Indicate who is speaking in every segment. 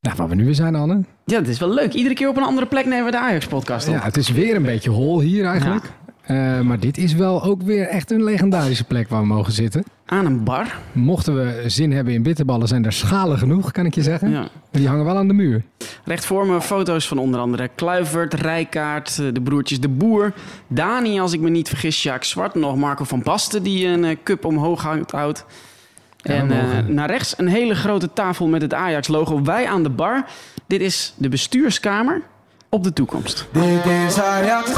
Speaker 1: Nou, waar we nu weer zijn, Anne.
Speaker 2: Ja, het is wel leuk. Iedere keer op een andere plek nemen we de Ajax-podcast op.
Speaker 1: Ja, het is weer een beetje hol hier eigenlijk. Uh, maar dit is wel ook weer echt een legendarische plek waar we mogen zitten.
Speaker 2: Aan een bar.
Speaker 1: Mochten we zin hebben in bitterballen, zijn er schalen genoeg, kan ik je zeggen. Ja. Die hangen wel aan de muur.
Speaker 2: Recht voor me foto's van onder andere Kluivert, Rijkaard, eh, de broertjes De Boer. Dani, als ik me niet vergis, Jacques Zwart. Nog Marco van Basten, die een uh, cup omhoog houdt. En uh, naar rechts een hele grote tafel met het Ajax-logo. Wij aan de bar. Dit is de bestuurskamer op de toekomst. Dit is Ajax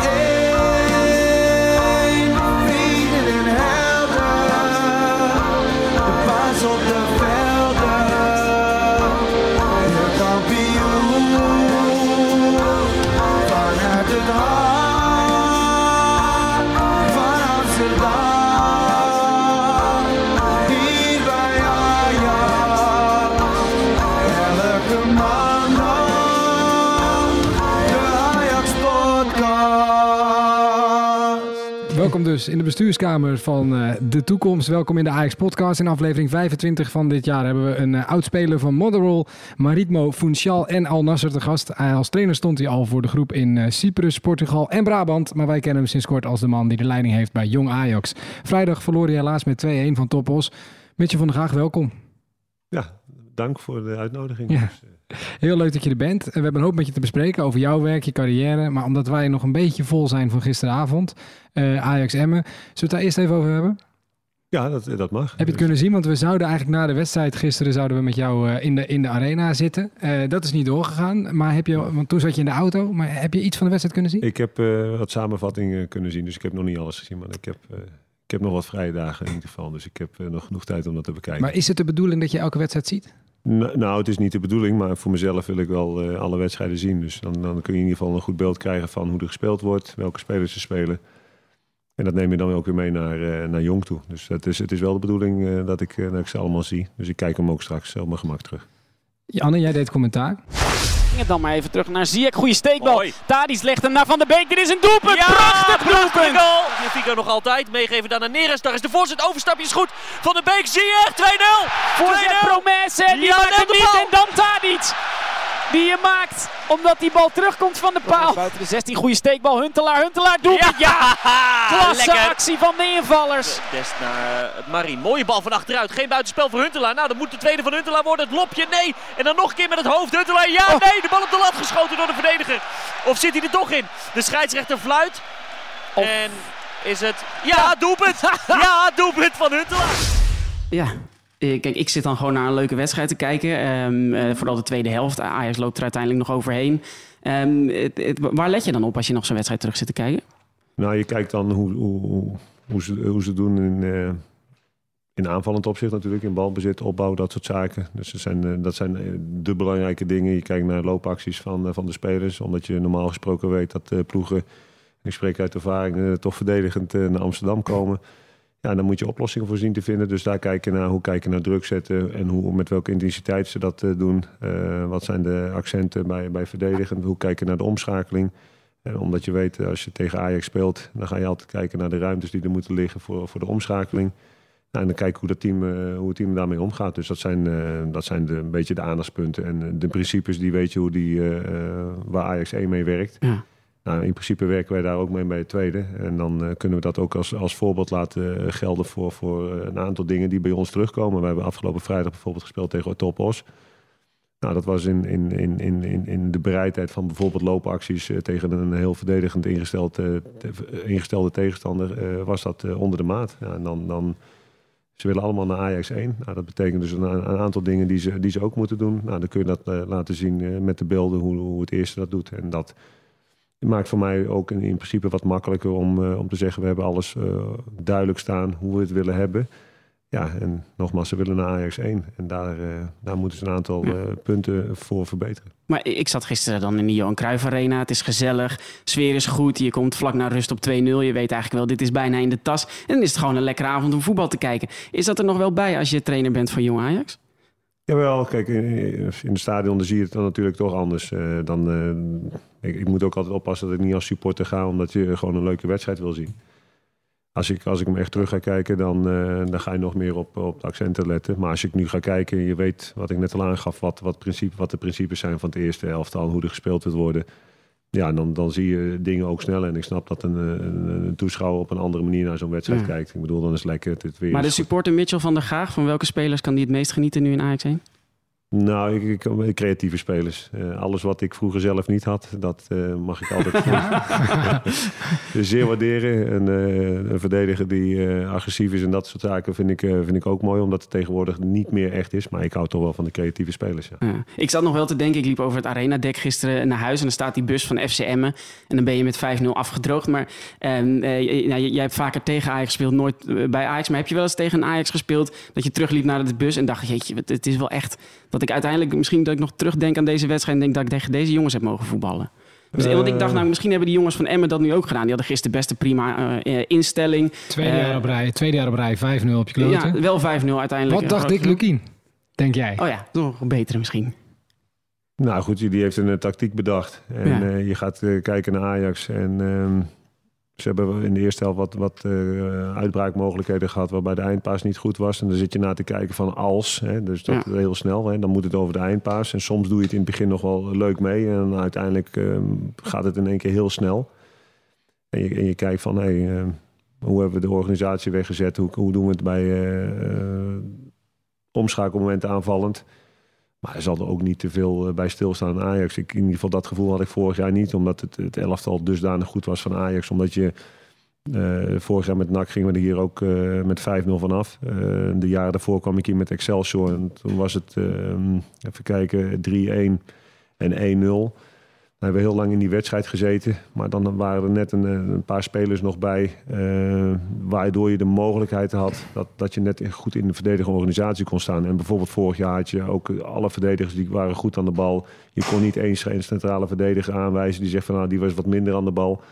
Speaker 1: dus in de bestuurskamer van uh, De Toekomst. Welkom in de Ajax Podcast. In aflevering 25 van dit jaar hebben we een uh, oudspeler van Motherwell, Maritmo Funchal en Al Nasser te gast. Als trainer stond hij al voor de groep in uh, Cyprus, Portugal en Brabant. Maar wij kennen hem sinds kort als de man die de leiding heeft bij Jong Ajax. Vrijdag verloor hij helaas met 2-1 van Topos. Mitje van der Graag, welkom.
Speaker 3: Ja, dank voor de uitnodiging. Ja.
Speaker 1: Heel leuk dat je er bent. We hebben een hoop met je te bespreken over jouw werk, je carrière. Maar omdat wij nog een beetje vol zijn van gisteravond, uh, Ajax Emmen, zullen we het daar eerst even over hebben?
Speaker 3: Ja, dat, dat mag.
Speaker 1: Heb je het kunnen zien? Want we zouden eigenlijk na de wedstrijd gisteren zouden we met jou uh, in, de, in de arena zitten. Uh, dat is niet doorgegaan. Maar heb je, want toen zat je in de auto. Maar heb je iets van de wedstrijd kunnen zien?
Speaker 3: Ik heb wat samenvattingen kunnen zien. Dus ik heb nog niet alles gezien. Maar ik heb, ik heb nog wat vrije dagen in ieder geval. Dus ik heb nog genoeg tijd om dat te bekijken.
Speaker 1: Maar is het de bedoeling dat je elke wedstrijd ziet?
Speaker 3: Nou, het is niet de bedoeling, maar voor mezelf wil ik wel uh, alle wedstrijden zien. Dus dan, dan kun je in ieder geval een goed beeld krijgen van hoe er gespeeld wordt, welke spelers er spelen. En dat neem je dan ook weer mee naar, uh, naar Jong toe. Dus het is, het is wel de bedoeling uh, dat, ik, dat ik ze allemaal zie. Dus ik kijk hem ook straks op mijn gemak terug.
Speaker 1: Janne, jij deed commentaar.
Speaker 2: En dan maar even terug naar Ziyech. Goede steekbal. Tadis legt hem naar Van der Beek. Dit is een doelpunt. Ja, prachtig doelpunt.
Speaker 4: goal. Figo nog altijd. Meegeven dan naar Neres. Daar is de voorzet. Overstapje is goed. Van der Beek. Ziyech 2-0.
Speaker 2: Voorzet Promesse. Die ja, maakt hem niet. En dan Tadic die je maakt. Omdat die bal terugkomt van de paal. Buiten de 16, goede steekbal. Huntelaar, Huntelaar, doet ja. ja. Klasse actie van de invallers.
Speaker 4: Dest naar uh, Marien. Mooie bal van achteruit. Geen buitenspel voor Huntelaar. Nou, dan moet de tweede van Huntelaar worden. Het lopje, nee. En dan nog een keer met het hoofd. Huntelaar, ja, oh. nee. De bal op de lat geschoten door de verdediger. Of zit hij er toch in? De scheidsrechter fluit. Of. En is het... Ja, doelpunt. ja, doelpunt van Huntelaar.
Speaker 2: Ja, eh, kijk, ik zit dan gewoon naar een leuke wedstrijd te kijken. Um, uh, vooral de tweede helft. Ajax loopt er uiteindelijk nog overheen. Um, het, het, waar let je dan op als je nog zo'n wedstrijd terug zit te kijken?
Speaker 3: Nou, je kijkt dan hoe, hoe, hoe, ze, hoe ze doen in, uh, in aanvallend opzicht natuurlijk. In balbezit, opbouw, dat soort zaken. Dus dat zijn, dat zijn de belangrijke dingen. Je kijkt naar loopacties van, van de spelers. Omdat je normaal gesproken weet dat ploegen, ik spreek uit ervaring, toch verdedigend naar Amsterdam komen. Ja, dan moet je oplossingen voor zien te vinden. Dus daar kijken naar hoe kijken naar druk zetten en hoe, met welke intensiteit ze dat uh, doen. Uh, wat zijn de accenten bij, bij verdedigen? Hoe kijken naar de omschakeling? En omdat je weet, als je tegen Ajax speelt, dan ga je altijd kijken naar de ruimtes die er moeten liggen voor, voor de omschakeling. Nou, en dan kijken hoe, dat team, hoe het team daarmee omgaat. Dus dat zijn, dat zijn de, een beetje de aandachtspunten. En de principes, die weet je hoe die, waar Ajax 1 mee werkt. Ja. Nou, in principe werken wij daar ook mee bij het tweede. En dan uh, kunnen we dat ook als, als voorbeeld laten uh, gelden voor, voor uh, een aantal dingen die bij ons terugkomen. We hebben afgelopen vrijdag bijvoorbeeld gespeeld tegen Topos. Nou, dat was in, in, in, in, in de bereidheid van bijvoorbeeld loopacties tegen een heel verdedigend ingesteld, ingestelde tegenstander, was dat onder de maat. Ja, en dan, dan, ze willen allemaal naar Ajax 1. Nou, dat betekent dus een, een, aantal dingen die ze, die ze ook moeten doen. Nou, dan kun je dat laten zien met de beelden hoe, hoe het eerste dat doet. En dat het maakt voor mij ook in, in principe wat makkelijker om, uh, om te zeggen... we hebben alles uh, duidelijk staan hoe we het willen hebben. Ja, en nogmaals, ze willen naar Ajax 1. En daar, uh, daar moeten ze een aantal ja. punten voor verbeteren.
Speaker 2: Maar ik zat gisteren dan in de Johan Cruijff Arena. Het is gezellig, sfeer is goed. Je komt vlak naar rust op 2-0. Je weet eigenlijk wel, dit is bijna in de tas. En dan is het gewoon een lekkere avond om voetbal te kijken. Is dat er nog wel bij als je trainer bent van Jong Ajax?
Speaker 3: Jawel, kijk, in het stadion zie je het dan natuurlijk toch anders. Uh, dan, uh, ik, ik, moet ook altijd oppassen dat ik niet als supporter ga, omdat je gewoon een leuke wedstrijd wil zien. als ik, als ik hem echt terug ga kijken, dan, eh, dan ga je nog meer op, op de accenten letten. Maar als ik nu ga kijken, je weet wat ik net al aangaf, wat, wat, principe, wat de principes zijn van het eerste elftal, hoe er gespeeld wordt worden. Ja, dan, dan zie je dingen ook sneller. En ik snap dat een, een, een toeschouwer op een andere manier naar zo'n wedstrijd
Speaker 2: Ja.
Speaker 3: kijkt. Ik bedoel, dan is lekker. Het weer
Speaker 2: Maar de supporter Mitchell van der Gaag, van welke spelers kan die het meest genieten nu in Ajax heen?
Speaker 3: Nou, ik, ik, creatieve spelers. Eh, alles wat ik vroeger zelf niet had, dat eh, mag ik altijd zeer waarderen. Een, eh, een verdediger die eh, agressief is en dat soort zaken vind ik, eh, vind ik ook mooi. Omdat het tegenwoordig niet meer echt is. Maar ik hou toch wel van de creatieve spelers. Ja.
Speaker 2: Ja. Ik zat nog wel te denken, ik liep over het arenadek gisteren naar huis en dan staat die bus van FC Emmen en dan ben je met 5-0 afgedroogd. Maar ehm, eh, nou, jij hebt vaker tegen Ajax gespeeld, nooit bij Ajax. Maar heb je wel eens tegen een Ajax gespeeld dat je terugliep naar de bus en dacht, jeetje, het- het is wel echt dat ik uiteindelijk misschien dat ik nog terugdenk aan deze wedstrijd en denk dat ik tegen deze jongens heb mogen voetballen. Dus, want ik dacht nou, misschien hebben die jongens van Emmen dat nu ook gedaan. Die hadden gisteren best een prima eh, eh, instelling.
Speaker 1: Tweede
Speaker 2: Eh,
Speaker 1: jaar op rij, tweede jaar op rij, 5-0 op je kloten.
Speaker 2: Ja, wel 5-0 uiteindelijk.
Speaker 1: Wat dacht Dick
Speaker 2: genoeg.
Speaker 1: Lukien? Denk jij?
Speaker 2: Oh ja, nog een betere misschien.
Speaker 3: Nou goed, die heeft een eh, tactiek bedacht. En
Speaker 2: Ja.
Speaker 3: eh, je gaat eh, kijken naar Ajax. En ehm, ze hebben in de eerste helft wat, wat eh, uitbraakmogelijkheden gehad... waarbij de eindpaas niet goed was. En dan zit je naar te kijken van als. Hè, dus dat heel snel. Hè, dan moet het over de eindpaas. En soms doe je het in het begin nog wel leuk mee. En dan uiteindelijk ehm, gaat het in één keer heel snel. En je, en je kijkt van... Hey, ehm, hoe hebben we de organisatie weggezet? Hoe, hoe doen we het bij eh, eh, omschakelmomenten aanvallend? Maar er zal er ook niet te veel eh, bij stilstaan aan Ajax. Ik, in ieder geval dat gevoel had ik vorig jaar niet. Omdat het, het elftal dusdanig goed was van Ajax. Omdat je eh, vorig jaar met NAC gingen we er hier ook eh, met 5-0 vanaf. De jaren daarvoor kwam ik hier met Excelsior. En toen was het, eh, even kijken, 3-1 en 1-0. We hebben heel lang in die wedstrijd gezeten. Maar dan waren er net een, een paar spelers nog bij. eh, waardoor je de mogelijkheid had dat, dat je net goed in de verdedigende organisatie kon staan. En bijvoorbeeld vorig jaar had je ook alle verdedigers die waren goed aan de bal. Je kon niet eens een centrale verdediger aanwijzen die zegt van nou die was wat minder aan de bal.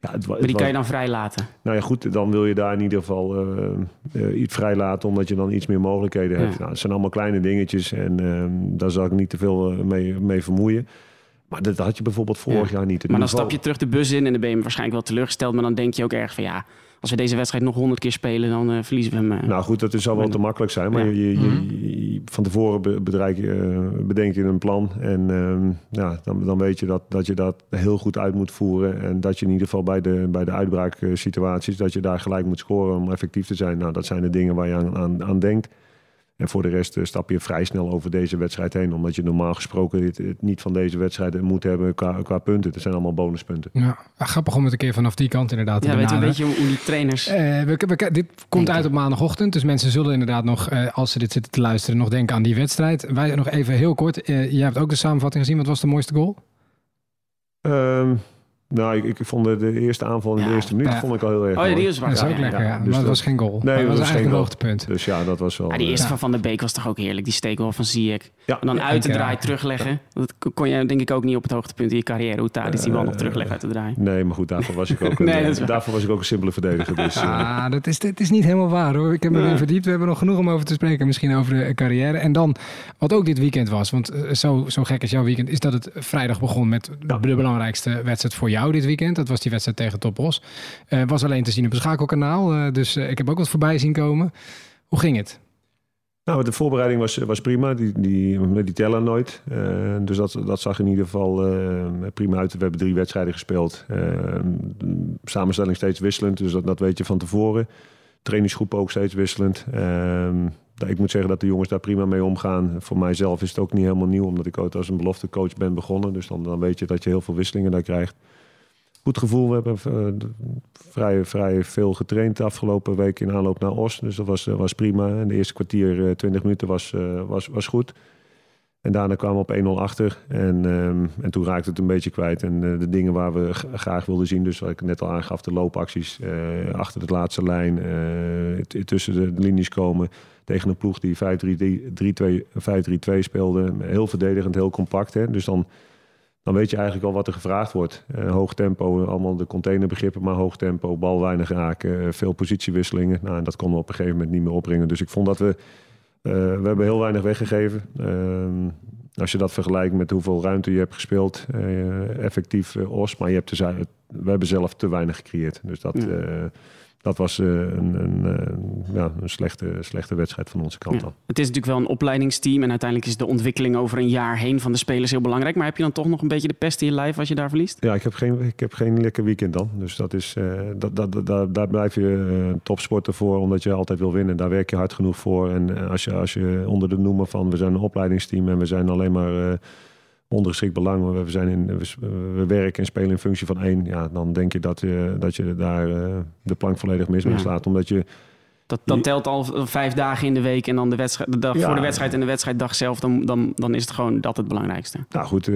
Speaker 3: Ja, het,
Speaker 2: Maar die kan je dan vrij laten.
Speaker 3: nou ja, goed, dan wil je daar in ieder geval eh, eh, iets vrij laten, omdat je dan iets meer mogelijkheden hebt.
Speaker 2: Ja.
Speaker 3: Nou, het zijn allemaal kleine dingetjes en ehm, daar zal ik niet te veel eh, mee, mee vermoeien. Maar dat had je bijvoorbeeld vorig
Speaker 2: Ja.
Speaker 3: jaar niet. Het
Speaker 2: Maar dan
Speaker 3: niveau-
Speaker 2: stap je terug de bus in en dan ben je waarschijnlijk wel teleurgesteld. Maar dan denk je ook erg van ja, als we deze wedstrijd nog honderd keer spelen, dan eh, verliezen we hem. eh.
Speaker 3: Nou goed, dat is- zal wel te makkelijk zijn. Maar
Speaker 2: Ja.
Speaker 3: je, je, je-
Speaker 1: Mhm.
Speaker 3: je- van tevoren be- bedrijf je, eh, bedenk je een plan. En ehm, ja, dan, dan weet je dat, dat je dat heel goed uit moet voeren. En dat je in ieder geval bij de, bij de uitbraaksituaties... dat je daar gelijk moet scoren om effectief te zijn. Nou, dat zijn de dingen waar je aan, aan, aan denkt. En voor de rest eh, stap je vrij snel over deze wedstrijd heen. Omdat je normaal gesproken het, het niet van deze wedstrijden moet hebben qua, qua punten. Het zijn allemaal bonuspunten.
Speaker 1: Ja, grappig om het een keer vanaf die kant inderdaad te
Speaker 2: ja, weet je een
Speaker 1: benaderen.
Speaker 2: beetje hoe die trainers...
Speaker 1: Eh, we, we- dit komt uit op maandagochtend, dus mensen zullen inderdaad nog, eh, als ze dit zitten te luisteren, nog denken aan die wedstrijd. Wij nog even heel kort. eh jij hebt ook de samenvatting gezien. Wat was de mooiste goal?
Speaker 3: Ehm, nou, ik, ik vond de, de eerste aanval in de
Speaker 2: Ja,
Speaker 3: eerste minuut vond ik al heel erg
Speaker 2: oh ja, die is
Speaker 1: Dat is ook
Speaker 2: ja, ja.
Speaker 1: lekker, ja.
Speaker 3: dus
Speaker 1: maar
Speaker 3: dat-
Speaker 1: was geen goal.
Speaker 3: Nee,
Speaker 1: maar
Speaker 3: dat
Speaker 1: was
Speaker 3: was
Speaker 1: eigenlijk een
Speaker 3: geen
Speaker 1: hoogtepunt.
Speaker 3: Dus ja, dat was wel...
Speaker 2: Ja, die eerste
Speaker 1: Ja.
Speaker 2: van Van der Beek was toch ook heerlijk. Die steekgoal van Ziyech.
Speaker 3: Ja.
Speaker 2: En dan
Speaker 1: Ja,
Speaker 2: uit de
Speaker 1: en
Speaker 2: draai
Speaker 1: keer-
Speaker 2: terugleggen. Dat kon je denk ik ook niet op het hoogtepunt in je carrière. Hoe Tadic die bal nog
Speaker 3: Eh,
Speaker 2: teruglegt uit de draai.
Speaker 3: Nee, maar goed, daarvoor was ik ook een,
Speaker 2: Nee, dat is
Speaker 3: eh, daarvoor was ik ook een simpele verdediger. Dus, eh,
Speaker 1: Ah, dat is, dit is niet helemaal waar hoor. Ik heb me verdiept. We hebben nog genoeg om over te spreken. Misschien over de carrière. En dan, wat ook dit weekend was. Want eh, zo, zo gek is jouw weekend. Is dat het vrijdag begon met de belangrijkste wedstrijd voor jou dit weekend. Dat was die wedstrijd tegen Topos. Eh was alleen te zien op het schakelkanaal. eh, dus eh, ik heb ook wat voorbij zien komen. Hoe ging het?
Speaker 3: nou, de voorbereiding was, was prima. Die, die, die tellen nooit. Dus dat, dat zag in ieder geval prima uit. We hebben drie wedstrijden gespeeld. Samenstelling steeds wisselend. Dus dat, dat weet je van tevoren. Trainingsgroep ook steeds wisselend. Ehm, ik moet zeggen dat de jongens daar prima mee omgaan. Voor mijzelf is het ook niet helemaal nieuw, omdat ik ook als een beloftecoach ben begonnen. Dus dan, dan weet je dat je heel veel wisselingen daar krijgt. Goed gevoel. We hebben eh, vrij, vrij veel getraind de afgelopen week in aanloop naar Os. Dus dat was, eh, was prima. En de eerste kwartier, eh, 20 minuten, was, eh, was, was goed. En daarna kwamen we op 1-0 achter. En, ehm, en toen raakte het een beetje kwijt. En eh, de dingen waar we graag wilden zien, dus wat ik net al aangaf, de loopacties eh, achter de laatste lijn, eh, tussen de linies komen. Tegen een ploeg die 5-3-2 5-3-2 speelde. Heel verdedigend, heel compact. Hè? Dus dan, dan weet je eigenlijk al wat er gevraagd wordt. Eh, hoog tempo, allemaal de containerbegrippen, maar hoog tempo, bal weinig raken, eh, veel positiewisselingen. Nou, en dat konden we op een gegeven moment niet meer opbrengen. Dus ik vond dat we eh, we hebben heel weinig weggegeven. Ehm, als je dat vergelijkt met hoeveel ruimte je hebt gespeeld, effectief os, maar je hebt uit- we hebben zelf te weinig gecreëerd. Dus dat,
Speaker 2: Ja.
Speaker 3: Dat was eh, een, een, eh, ja, een slechte, slechte wedstrijd van onze kant
Speaker 2: Ja.
Speaker 3: dan.
Speaker 2: Het is natuurlijk wel een opleidingsteam en uiteindelijk is de ontwikkeling over een jaar heen van de spelers heel belangrijk. Maar heb je dan toch nog een beetje de pest in je lijf als je daar verliest?
Speaker 3: Ja, ik heb geen, ik heb geen lekker weekend dan. Dus dat is, eh, dat, dat, dat, daar- blijf je topsporter voor, omdat je altijd wil winnen. Daar werk je hard genoeg voor. En als je, als je onder de noemer van we zijn een opleidingsteam en we zijn alleen maar ondergeschikt belang. We, zijn in, we, we werken en spelen in functie van één. Ja, dan denk je dat je, dat je daar eh, de plank volledig mis mee slaat. Omdat je
Speaker 2: Dat,
Speaker 3: Je-
Speaker 2: telt al vijf dagen in de week en dan de, wedstrijd, de dag
Speaker 3: Ja.
Speaker 2: voor de wedstrijd en de wedstrijddag zelf. Dan, dan, dan is het gewoon dat het belangrijkste.
Speaker 3: Nou goed, eh,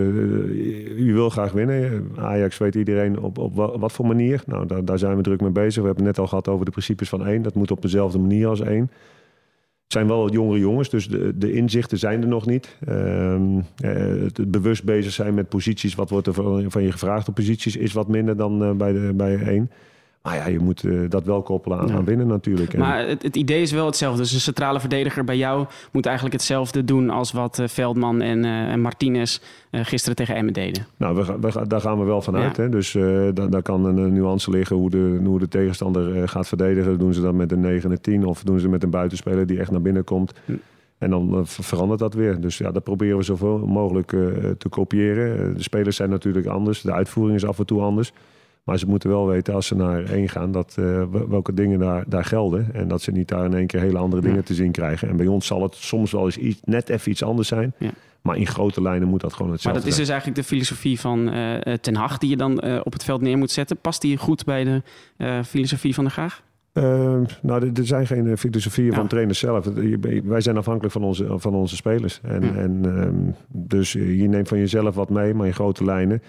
Speaker 3: je wil graag winnen. Ajax weet iedereen op, op wa- wat voor manier. Nou, daar, daar zijn we druk mee bezig. We hebben het net al gehad over de principes van één. Dat moet op dezelfde manier als één. Zijn wel jongere jongens, dus de, de inzichten zijn er nog niet. Ehm, eh, het, bewust bezig zijn met posities, wat wordt er van, van je gevraagd op posities, is wat minder dan eh, bij, de, bij één. Maar ja, je moet eh, dat wel koppelen aan,
Speaker 2: Ja.
Speaker 3: aan winnen natuurlijk.
Speaker 2: Maar het, het idee is wel hetzelfde. Dus een centrale verdediger bij jou moet eigenlijk hetzelfde doen als wat eh, Veldman en, eh, en Martinez gisteren tegen Emmen deden.
Speaker 3: Nou, we, we, daar gaan we wel van uit.
Speaker 2: Ja.
Speaker 3: Hè? Dus daar, daar kan een, nuance liggen hoe de, hoe de tegenstander gaat verdedigen. Doen ze dat met een 9 en 10 of doen ze met een buitenspeler die echt naar binnen komt.
Speaker 2: Hm.
Speaker 3: En dan ver- verandert dat weer. Dus ja, dat proberen we zoveel mogelijk te kopiëren. De spelers zijn natuurlijk anders. De uitvoering is af en toe anders. Maar ze moeten wel weten als ze naar één gaan dat, eh, wel- welke dingen daar, daar gelden. En dat ze niet daar in één keer hele andere
Speaker 2: Ja.
Speaker 3: dingen te zien krijgen. En bij ons zal het soms wel eens iets, net even iets anders zijn.
Speaker 2: Ja.
Speaker 3: Maar in grote lijnen moet dat gewoon
Speaker 2: Maar
Speaker 3: hetzelfde
Speaker 2: dat is dus eigenlijk de filosofie van eh, eh, Ten Hag die je dan op het veld neer moet zetten. Past die goed bij de filosofie van de Graag?
Speaker 3: Eh, nou, er, zijn geen filosofieën
Speaker 2: Ja.
Speaker 3: van trainers zelf. Wij zijn afhankelijk van onze, van onze spelers. En,
Speaker 2: Ja.
Speaker 3: en, ehm, dus je neemt van jezelf wat mee, maar in grote lijnen.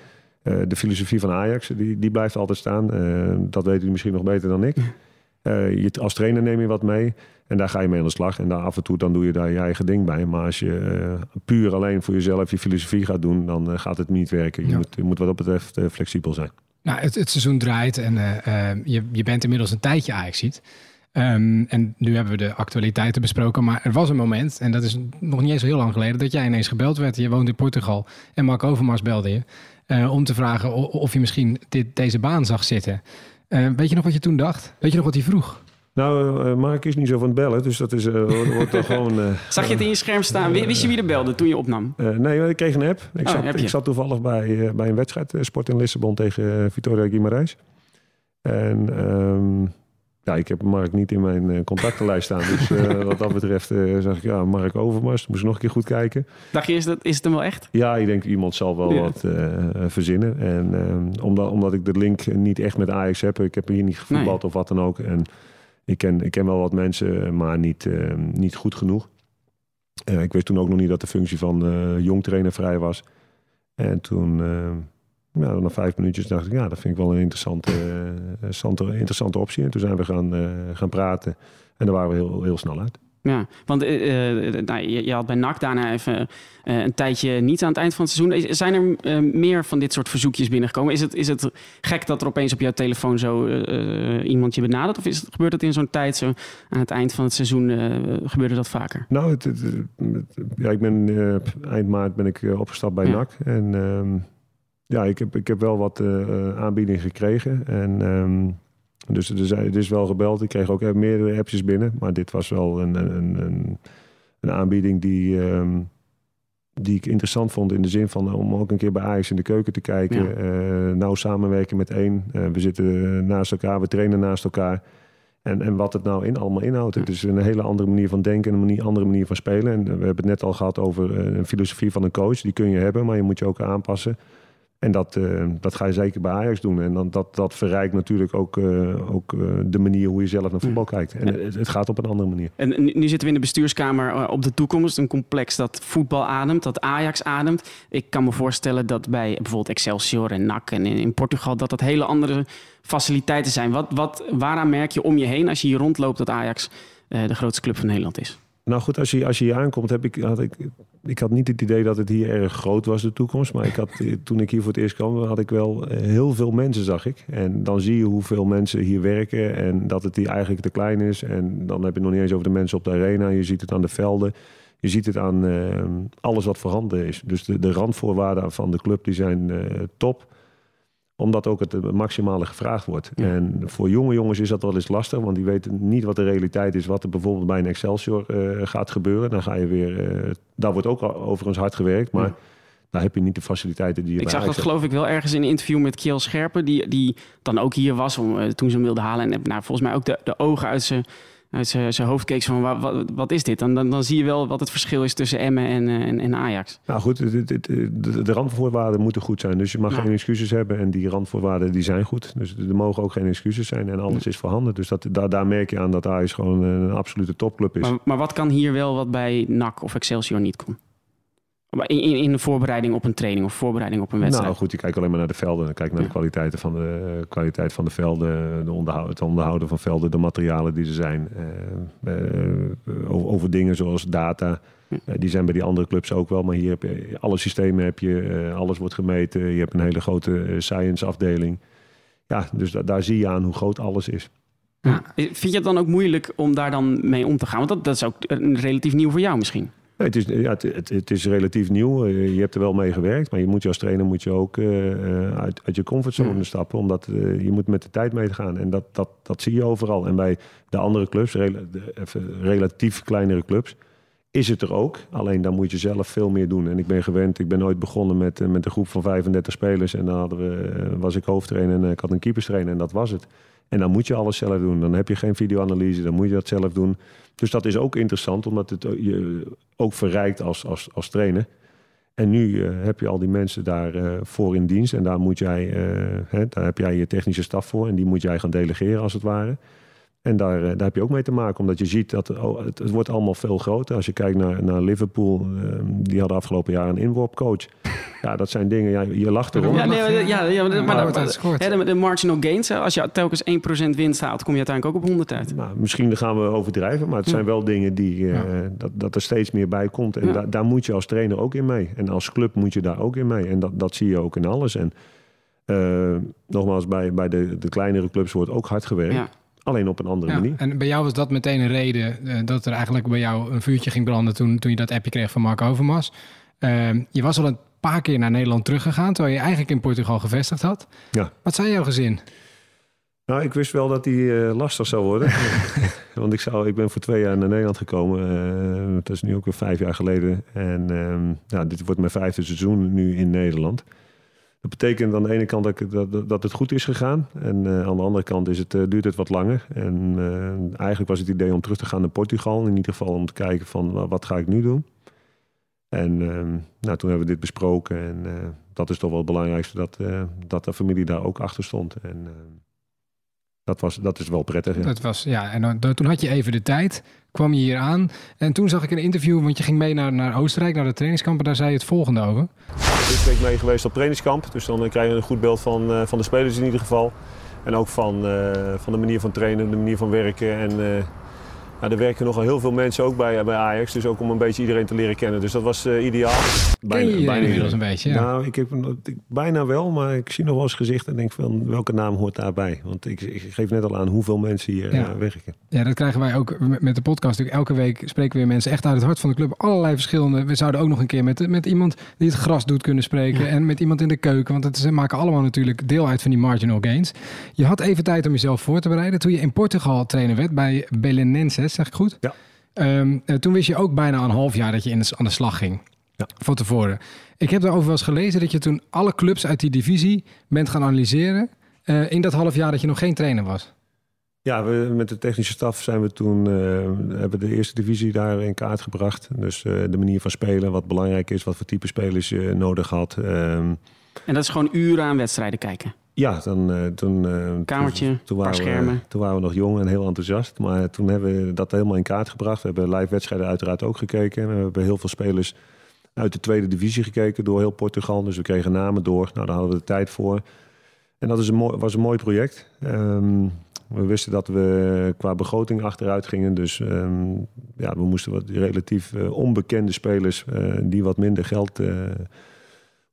Speaker 3: Eh, de filosofie van Ajax, die, die blijft altijd staan. Eh, dat weten jullie misschien nog beter dan ik. Eh, je, als trainer neem je wat mee en daar ga je mee aan de slag. En daar af en toe dan doe je daar je eigen ding bij. Maar als je puur alleen voor jezelf je filosofie gaat doen, dan gaat het niet werken. Je,
Speaker 1: Ja.
Speaker 3: moet, je moet wat dat betreft flexibel zijn.
Speaker 1: Nou, het, het seizoen draait en je, je bent inmiddels een tijdje Ajax ziet. en nu hebben we de actualiteiten besproken, maar er was een moment, en dat is nog niet eens heel lang geleden, dat jij ineens gebeld werd. Je woont in Portugal en Mark Overmars belde je eh, om te vragen of je misschien dit, deze baan zag zitten. Eh, weet je nog wat je toen dacht? Weet je nog wat hij vroeg?
Speaker 3: Nou, eh, Mark is niet zo van het bellen, dus dat is, eh, wordt, wordt dan gewoon... eh,
Speaker 2: Zag je het in je scherm staan? Wi- Wist je wie er belde toen je opnam?
Speaker 3: Eh, nee, ik kreeg een app. Ik,
Speaker 2: Oh,
Speaker 3: zat,
Speaker 2: appje.
Speaker 3: ik zat toevallig bij, eh, bij een wedstrijd, eh, Sport in Lissabon tegen Vitoria Guimarães. En ehm, ja, ik heb Mark niet in mijn eh, contactenlijst staan. Dus eh, wat dat betreft eh zag ik, ja, Mark Overmars. Moest nog een keer goed kijken.
Speaker 2: Dacht je, is, dat, is het hem wel echt?
Speaker 3: Ja, ik denk iemand zal wel
Speaker 2: Ja.
Speaker 3: wat verzinnen. En omdat, omdat ik de link niet echt met Ajax heb. Ik heb hier niet gevoetbald of wat dan ook. En ik ken, ik ken wel wat mensen, maar niet, niet goed genoeg. Ik wist toen ook nog niet dat de functie van eh jong trainer vrij was. En toen, ja, na vijf minuutjes dacht ik, ja, dat vind ik wel een interessante, eh, interessante, interessante optie. En toen zijn we gaan, eh, gaan praten. En daar waren we heel, heel snel uit.
Speaker 2: Ja, want eh, nou, je, je had bij NAC daarna even een tijdje niet aan het eind van het seizoen. Zijn er meer van dit soort verzoekjes binnengekomen? Is het, is het gek dat er opeens op jouw telefoon zo iemand je benadert? Of is het, gebeurt het in zo'n tijd, zo aan het eind van het seizoen, gebeurde dat vaker?
Speaker 3: Nou, het, ja, ik ben eind maart ben ik opgestapt bij
Speaker 2: Ja.
Speaker 3: NAC. En ehm, ja, ik heb, ik heb wel wat eh aanbiedingen gekregen. En ehm, dus er, zijn, er is wel gebeld. Ik kreeg ook eh, meerdere appjes binnen. Maar dit was wel een, een, een, een aanbieding die, ehm, die ik interessant vond. In de zin van eh, om ook een keer bij Ajax in de keuken te kijken.
Speaker 2: Ja.
Speaker 3: eh, nauw samenwerken met één. Eh, we zitten naast elkaar, we trainen naast elkaar. En, en wat het nou in, allemaal inhoudt. Het is een hele andere manier van denken, een manier, andere manier van spelen. En we hebben het net al gehad over eh, een filosofie van een coach. Die kun je hebben, maar je moet je ook aanpassen. En dat, eh, dat ga je zeker bij Ajax doen. En dan, dat, dat verrijkt natuurlijk ook, eh, ook eh, de manier hoe je zelf naar voetbal kijkt. En het, het gaat op een andere manier.
Speaker 2: En nu, zitten we in de bestuurskamer op de toekomst. Een complex dat voetbal ademt, dat Ajax ademt. Ik kan me voorstellen dat bij bijvoorbeeld Excelsior en NAC en in, in Portugal... dat dat hele andere faciliteiten zijn. Wat, wat, waaraan merk je om je heen als je hier rondloopt dat Ajax de grootste club van Nederland is?
Speaker 3: Nou goed, als je, als je hier aankomt, heb ik, had ik, ik had niet het idee dat het hier erg groot was, de toekomst. Maar ik had, eh, toen ik hier voor het eerst kwam, had ik wel eh, heel veel mensen, zag ik. En dan zie je hoeveel mensen hier werken en dat het hier eigenlijk te klein is. En dan heb je het nog niet eens over de mensen op de arena. Je ziet het aan de velden. Je ziet het aan eh, alles wat voorhanden is. Dus de, de randvoorwaarden van de club die zijn eh, top. Omdat ook het maximale gevraagd wordt.
Speaker 2: Ja.
Speaker 3: En voor jonge jongens is dat wel eens lastig. Want die weten niet wat de realiteit is. Wat er bijvoorbeeld bij een Excelsior eh, gaat gebeuren. Dan ga je weer... eh, daar wordt ook al overigens hard gewerkt. Maar
Speaker 2: Ja.
Speaker 3: daar heb je niet de faciliteiten die je
Speaker 2: Ik zag dat
Speaker 3: hebt.
Speaker 2: geloof ik wel ergens in een interview met Kiel Scherpen, die, die dan ook hier was om, eh, toen ze hem wilde halen. En nou, volgens mij ook de, de ogen uit zijn, uit zijn, zijn hoofd keek van wat, wat, wat is dit? Dan, dan, dan zie je wel wat het verschil is tussen Emmen en, eh, en, en Ajax.
Speaker 3: Nou goed, de, de randvoorwaarden moeten goed zijn. Dus je mag
Speaker 2: Ja.
Speaker 3: geen excuses hebben. En die randvoorwaarden die zijn goed. Dus er mogen ook geen excuses zijn. En alles is voorhanden. Dus dat, daar, daar merk je aan dat Ajax gewoon een absolute topclub is.
Speaker 2: Maar, maar wat kan hier wel wat bij NAC of Excelsior niet kon? In, in, in de voorbereiding op een training of voorbereiding op een wedstrijd.
Speaker 3: Nou goed, je kijkt alleen maar naar de velden. Dan kijk naar
Speaker 2: Ja.
Speaker 3: de kwaliteiten van de, eh, kwaliteit van de velden. De onderhoud, het onderhouden van velden. De materialen die er zijn. eh, eh, over, dingen zoals data. Die zijn bij die andere clubs ook wel. Maar hier heb je alle systemen. Heb je, alles wordt gemeten. Je hebt een hele grote science afdeling. Ja, dus da- daar zie je aan hoe groot alles is.
Speaker 2: Ja. Vind je het dan ook moeilijk om daar dan mee om te gaan? Want dat, dat is ook relatief nieuw voor jou misschien.
Speaker 3: Nee, het, is, ja, het, het, het is relatief nieuw. Eh, Je hebt er wel mee gewerkt. Maar je moet je als trainer moet je ook eh, eh, uit, uit je comfortzone
Speaker 2: Ja.
Speaker 3: stappen. Omdat je moet met de tijd meegaan. En dat, dat, dat zie je overal. En bij de andere clubs, even relatief kleinere clubs, is het er ook. Alleen dan moet je zelf veel meer doen. En ik ben gewend, ik ben ooit begonnen met, met een groep van 35 spelers. En dan hadden we, was ik hoofdtrainer en ik had een keeperstrainer. En dat was het. En dan moet je alles zelf doen. Dan heb je geen videoanalyse, dan moet je dat zelf doen. Dus dat is ook interessant, omdat het je ook verrijkt als, als, als trainer. En nu eh, heb je al die mensen daar eh, voor in dienst. En daar, moet jij, eh, hè, daar heb jij je technische staf voor. En die moet jij gaan delegeren als het ware. En daar, eh, daar heb je ook mee te maken. Omdat je ziet dat oh, het, het wordt allemaal veel groter. Als je kijkt naar, naar Liverpool. eh, die hadden afgelopen jaar een inworpcoach. Ja, dat zijn dingen. Ja, je lacht erom.
Speaker 2: Ja, nee, maar- ja, ja, maar,
Speaker 1: maar
Speaker 2: maar-
Speaker 1: wordt uitgescoord.
Speaker 2: hè, de, de marginal gains, hè, als je telkens 1% winst haalt, kom je uiteindelijk ook op 100 uit.
Speaker 3: Nou, misschien gaan we overdrijven, maar het zijn wel dingen die, eh, dat, dat er steeds meer bij komt. En
Speaker 2: Ja.
Speaker 3: da- daar moet je als trainer ook in mee. En als club moet je daar ook in mee. En dat, dat zie je ook in alles. En eh, nogmaals, bij, bij de, de kleinere clubs wordt ook hard gewerkt. Alleen op een andere
Speaker 1: Ja,
Speaker 3: manier.
Speaker 1: en bij jou was dat meteen een reden eh, dat er eigenlijk bij jou een vuurtje ging branden toen, toen je dat appje kreeg van Mark Overmars. Ehm, je was al een paar keer naar Nederland teruggegaan, terwijl je eigenlijk in Portugal gevestigd had.
Speaker 3: Ja.
Speaker 1: Wat zei jouw gezin?
Speaker 3: Nou, ik wist wel dat die eh, lastig zou worden. Want ik, zou, ik ben voor twee jaar naar Nederland gekomen. eh, dat is nu ook weer vijf jaar geleden. En ehm, ja, dit wordt mijn vijfde seizoen nu in Nederland. Dat betekent aan de ene kant dat, dat, dat het goed is gegaan. En eh, aan de andere kant is het, eh, duurt het wat langer. En eh, eigenlijk was het idee om terug te gaan naar Portugal. In ieder geval om te kijken van wa- wat ga ik nu doen. En ehm, nou, toen hebben we dit besproken. En dat is toch wel het belangrijkste. Dat, dat de familie daar ook achter stond. En ehm, dat, was, dat is wel prettig. Ja.
Speaker 1: Dat was, ja, en dan- toen had je even de tijd, kwam je hier aan. En toen zag ik een interview, want je ging mee naar, naar Oostenrijk, naar de trainingskamp. En daar zei je het volgende over.
Speaker 3: Dit week mee geweest op trainingskamp. Dus dan eh, krijg je een goed beeld van, eh, van de spelers in ieder geval. En ook van, eh, van de manier van trainen, de manier van werken. En eh, ja, er werken nogal heel veel mensen ook bij, bij Ajax. Dus ook om een beetje iedereen te leren kennen. Dus dat was eh, ideaal.
Speaker 1: Je iedereen inmiddels een beetje? Ja.
Speaker 3: Nou, ik heb ik, bijna wel, maar ik zie nog wel eens gezicht en denk van welke naam hoort daarbij. Want ik, ik geef net al aan hoeveel mensen hier
Speaker 1: Ja.
Speaker 3: eh, werken.
Speaker 1: Ja, dat krijgen wij ook met- de podcast. Natuurlijk elke week spreken we weer mensen echt uit het hart van de club. Allerlei verschillende. We zouden ook nog een keer met, met iemand die het gras doet kunnen spreken. En met iemand in de keuken. Want het, ze maken allemaal natuurlijk deel uit van die marginal gains. Je had even tijd om jezelf voor te bereiden. Toen je in Portugal trainer werd bij Belenenses, zeg ik goed?
Speaker 3: Ja.
Speaker 1: Ehm, eh, toen wist je ook bijna een half jaar dat je in de, aan de slag ging.
Speaker 3: Ja.
Speaker 1: Van tevoren. Ik heb daarover wel eens gelezen dat je toen alle clubs uit die divisie bent gaan analyseren. eh, in dat half jaar dat je nog geen trainer was.
Speaker 3: Ja, we, met de technische staf zijn we toen eh, hebben de eerste divisie daar in kaart gebracht. Dus eh, de manier van spelen, wat belangrijk is, wat voor type spelers je nodig had. Ehm,
Speaker 2: En dat is gewoon uren aan wedstrijden kijken.
Speaker 3: Ja, dan, eh, toen, eh,
Speaker 2: Kamertje,
Speaker 3: toen, toen
Speaker 2: paar
Speaker 3: waren
Speaker 2: schermen.
Speaker 3: We, toen waren we nog jong en heel enthousiast. Maar toen hebben we dat helemaal in kaart gebracht. We hebben live wedstrijden uiteraard ook gekeken. We hebben heel veel spelers uit de tweede divisie gekeken door heel Portugal. Dus we kregen namen door. Nou, daar hadden we de tijd voor. En dat is een mooi, was een mooi project. Ehm, we wisten dat we qua begroting achteruit gingen. Dus ehm, ja, we moesten wat relatief eh, onbekende spelers... eh, die wat minder geld eh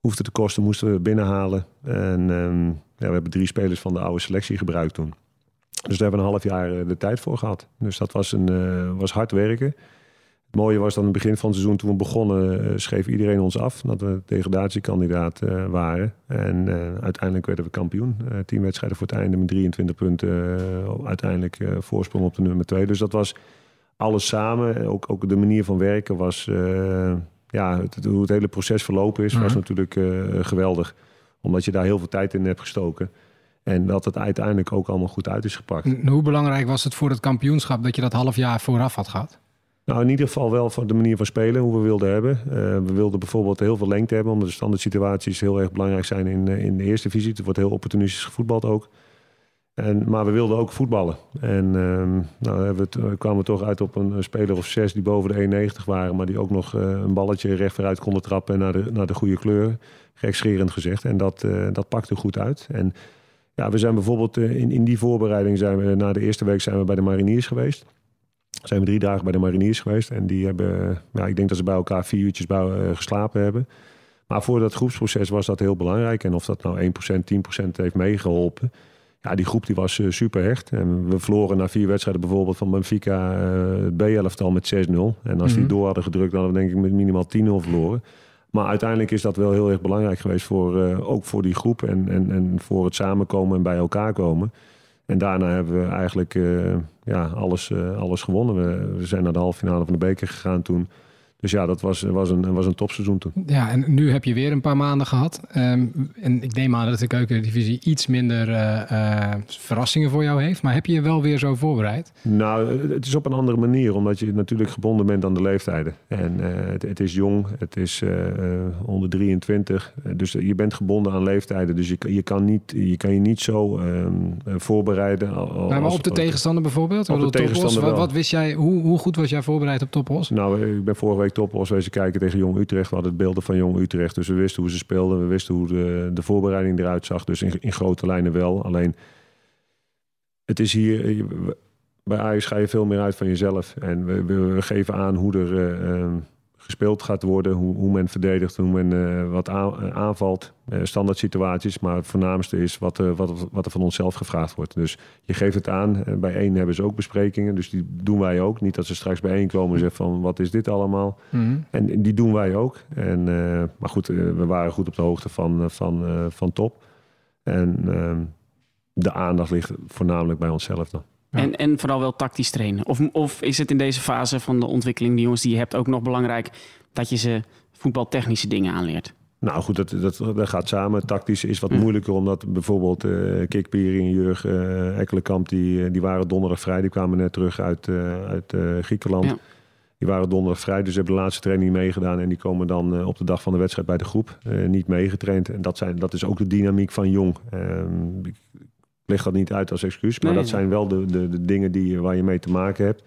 Speaker 3: hoefden te kosten, moesten we binnenhalen. En ehm, ja, we hebben drie spelers van de oude selectie gebruikt toen. Dus daar hebben we een half jaar eh, de tijd voor gehad. Dus dat was, een, eh, was hard werken. Het mooie was dat aan het begin van het seizoen, toen we begonnen, uh, schreef iedereen ons af dat we degradatiekandidaat uh, waren. En uiteindelijk werden we kampioen. tien wedstrijden voor het einde met 23 punten. uiteindelijk voorsprong op de nummer 2. Dus dat was alles samen. Ook, ook de manier van werken was, ja, het, hoe het hele proces verlopen is, was natuurlijk geweldig. Omdat je daar heel veel tijd in hebt gestoken. En dat het uiteindelijk ook allemaal goed uit is gepakt.
Speaker 1: En hoe belangrijk was het voor het kampioenschap dat je dat half jaar vooraf had gehad?
Speaker 3: Nou, in ieder geval wel voor de manier van spelen, hoe we wilden hebben. Uh, we wilden bijvoorbeeld heel veel lengte hebben, omdat de standaard situaties heel erg belangrijk zijn in, uh, in de eerste divisie. Het wordt heel opportunistisch gevoetbald ook. En, maar we wilden ook voetballen. En uh, nou, we, we kwamen toch uit op een, speler of zes die boven de 1,90 waren, maar die ook nog uh, een balletje recht vooruit konden trappen naar de, naar de goede kleuren. Gekscherend gezegd. En dat, dat pakte goed uit. En ja, we zijn bijvoorbeeld in, in die voorbereiding zijn we na de eerste week zijn we bij de Mariniers geweest zijn we drie dagen bij de mariniers geweest. En die hebben, ja, ik denk dat ze bij elkaar vier uurtjes bij, uh, geslapen hebben. Maar voor dat groepsproces was dat heel belangrijk. En of dat nou 1%, 10% heeft meegeholpen. Ja, die groep die was uh, super hecht. En we verloren na vier wedstrijden bijvoorbeeld van Benfica uh, het B-elftal met 6-0. En als mm -hmm. die mhm. door hadden gedrukt, dan hadden we denk ik met minimaal 10-0 verloren. Maar uiteindelijk is dat wel heel erg belangrijk geweest voor, uh, ook voor die groep. En, en, en voor het samenkomen en bij elkaar komen. En daarna hebben we eigenlijk uh, ja, alles, uh, alles gewonnen. We, zijn naar de halve finale van de beker gegaan toen. Dus ja, dat was, was, een, was een topseizoen toen.
Speaker 1: Ja, en nu heb je weer een paar maanden gehad. Um, en ik neem aan dat de keukendivisie iets minder uh, uh, verrassingen voor jou heeft. Maar heb je je wel weer zo voorbereid?
Speaker 3: Nou, het is op een andere manier. Omdat je natuurlijk gebonden bent aan de leeftijden. En uh, het, het, is jong, het is onder 23. Dus je bent gebonden aan leeftijden. Dus je, je, kan, niet, je kan je niet zo um, voorbereiden. Als,
Speaker 1: maar, maar op de tegenstander bijvoorbeeld?
Speaker 3: Op de tegenstander
Speaker 1: wat, wat, wist jij, hoe, hoe goed was jij voorbereid op Topos?
Speaker 3: Nou, ik ben vorige week top was wezen kijken tegen Jong Utrecht. We hadden beelden van Jong Utrecht. Dus we wisten hoe ze speelden. We wisten hoe de, de voorbereiding eruit zag. Dus in, in grote lijnen wel. Alleen, het is hier... Bij Ajax ga je veel meer uit van jezelf. En we, we, geven aan hoe er... Uh, gespeeld gaat worden. Hoe, hoe men verdedigt, hoe men uh, wat uh, aanvalt. Uh, standaard situaties. Maar het voornaamste is wat, wat, wat er van onszelf gevraagd wordt. Dus je geeft het aan. bij één hebben ze ook besprekingen. Dus die doen wij ook. Niet dat ze straks bijeenkomen en zeggen van wat is dit allemaal. Mm. En die doen wij ook. En, maar goed, we waren goed op de hoogte van, van, van top. En ehm, de aandacht ligt voornamelijk bij onszelf dan.
Speaker 2: En, en vooral wel tactisch trainen. Of, of is het in deze fase van de ontwikkeling, die jongens die je hebt, ook nog belangrijk dat je ze voetbaltechnische dingen aanleert?
Speaker 3: Nou goed, dat, dat, dat gaat samen. Tactisch is wat hm. moeilijker, omdat bijvoorbeeld uh, Kikpieri en Jurg uh, Ekkelenkamp, die, die waren donderdag vrij. Die kwamen net terug uit, uh, uit Griekenland. Ja. Die waren donderdag vrij, dus hebben de laatste training meegedaan. En die komen dan op de dag van de wedstrijd bij de groep niet meegetraind. En dat, zijn, dat is ook de dynamiek van Jong. Ehm, leg dat niet uit als excuus. Maar nee, dat zijn wel de, de, de dingen die, waar je mee te maken hebt.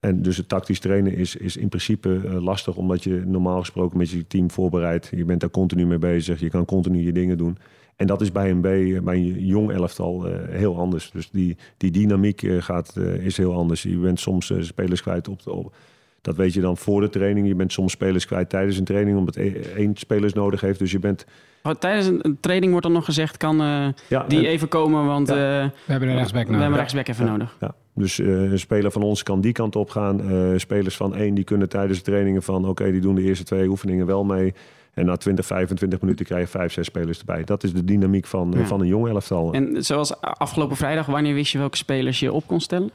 Speaker 3: En dus het tactisch trainen is, is in principe uh, lastig, omdat je normaal gesproken met je team voorbereidt. Je bent daar continu mee bezig, je kan continu je dingen doen. En dat is bij een B, bij een jong elftal uh, heel anders. Dus die, die dynamiek gaat, is heel anders. Je bent soms spelers kwijt op, de, op dat weet je dan voor de training. Je bent soms spelers kwijt tijdens een training, omdat e-, één spelers nodig heeft. Dus je bent.
Speaker 2: Oh, tijdens een training wordt dan nog gezegd: kan uh, ja, die en, even komen? Want ja. uh,
Speaker 1: we hebben een rechtsback nodig.
Speaker 2: We hebben rechtsback even nodig.
Speaker 3: Ja. Dus uh, een speler van ons kan die kant op gaan. spelers van één die kunnen tijdens de trainingen van: oké, okay, die doen de eerste twee oefeningen wel mee. En na 20, 25 minuten krijg je vijf, zes spelers erbij. Dat is de dynamiek van, van een jong elftal.
Speaker 2: En zoals afgelopen vrijdag, wanneer wist je welke spelers je op kon stellen?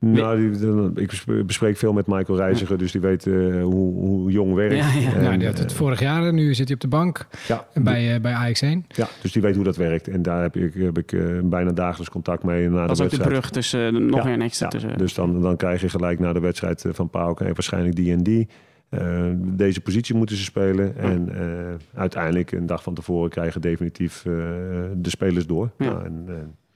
Speaker 3: Nou, die, ik bespreek veel met Michael Reiziger, dus die weet uh, hoe, hoe, jong werkt. Ja,
Speaker 1: ja. En, nou, die had het vorig jaar, nu zit hij op de bank ja, bij, uh, bij AX1.
Speaker 3: Ja, dus die weet hoe dat werkt. En daar heb ik, heb ik uh, bijna dagelijks contact mee. Na
Speaker 2: dat
Speaker 3: is
Speaker 2: ook de brug tussen nog een extra tussen.
Speaker 3: Dus dan, dan krijg je gelijk na de wedstrijd van Pauk en waarschijnlijk die en die. deze positie moeten ze spelen. En uiteindelijk, een dag van tevoren, krijgen definitief de spelers door. Nou, en,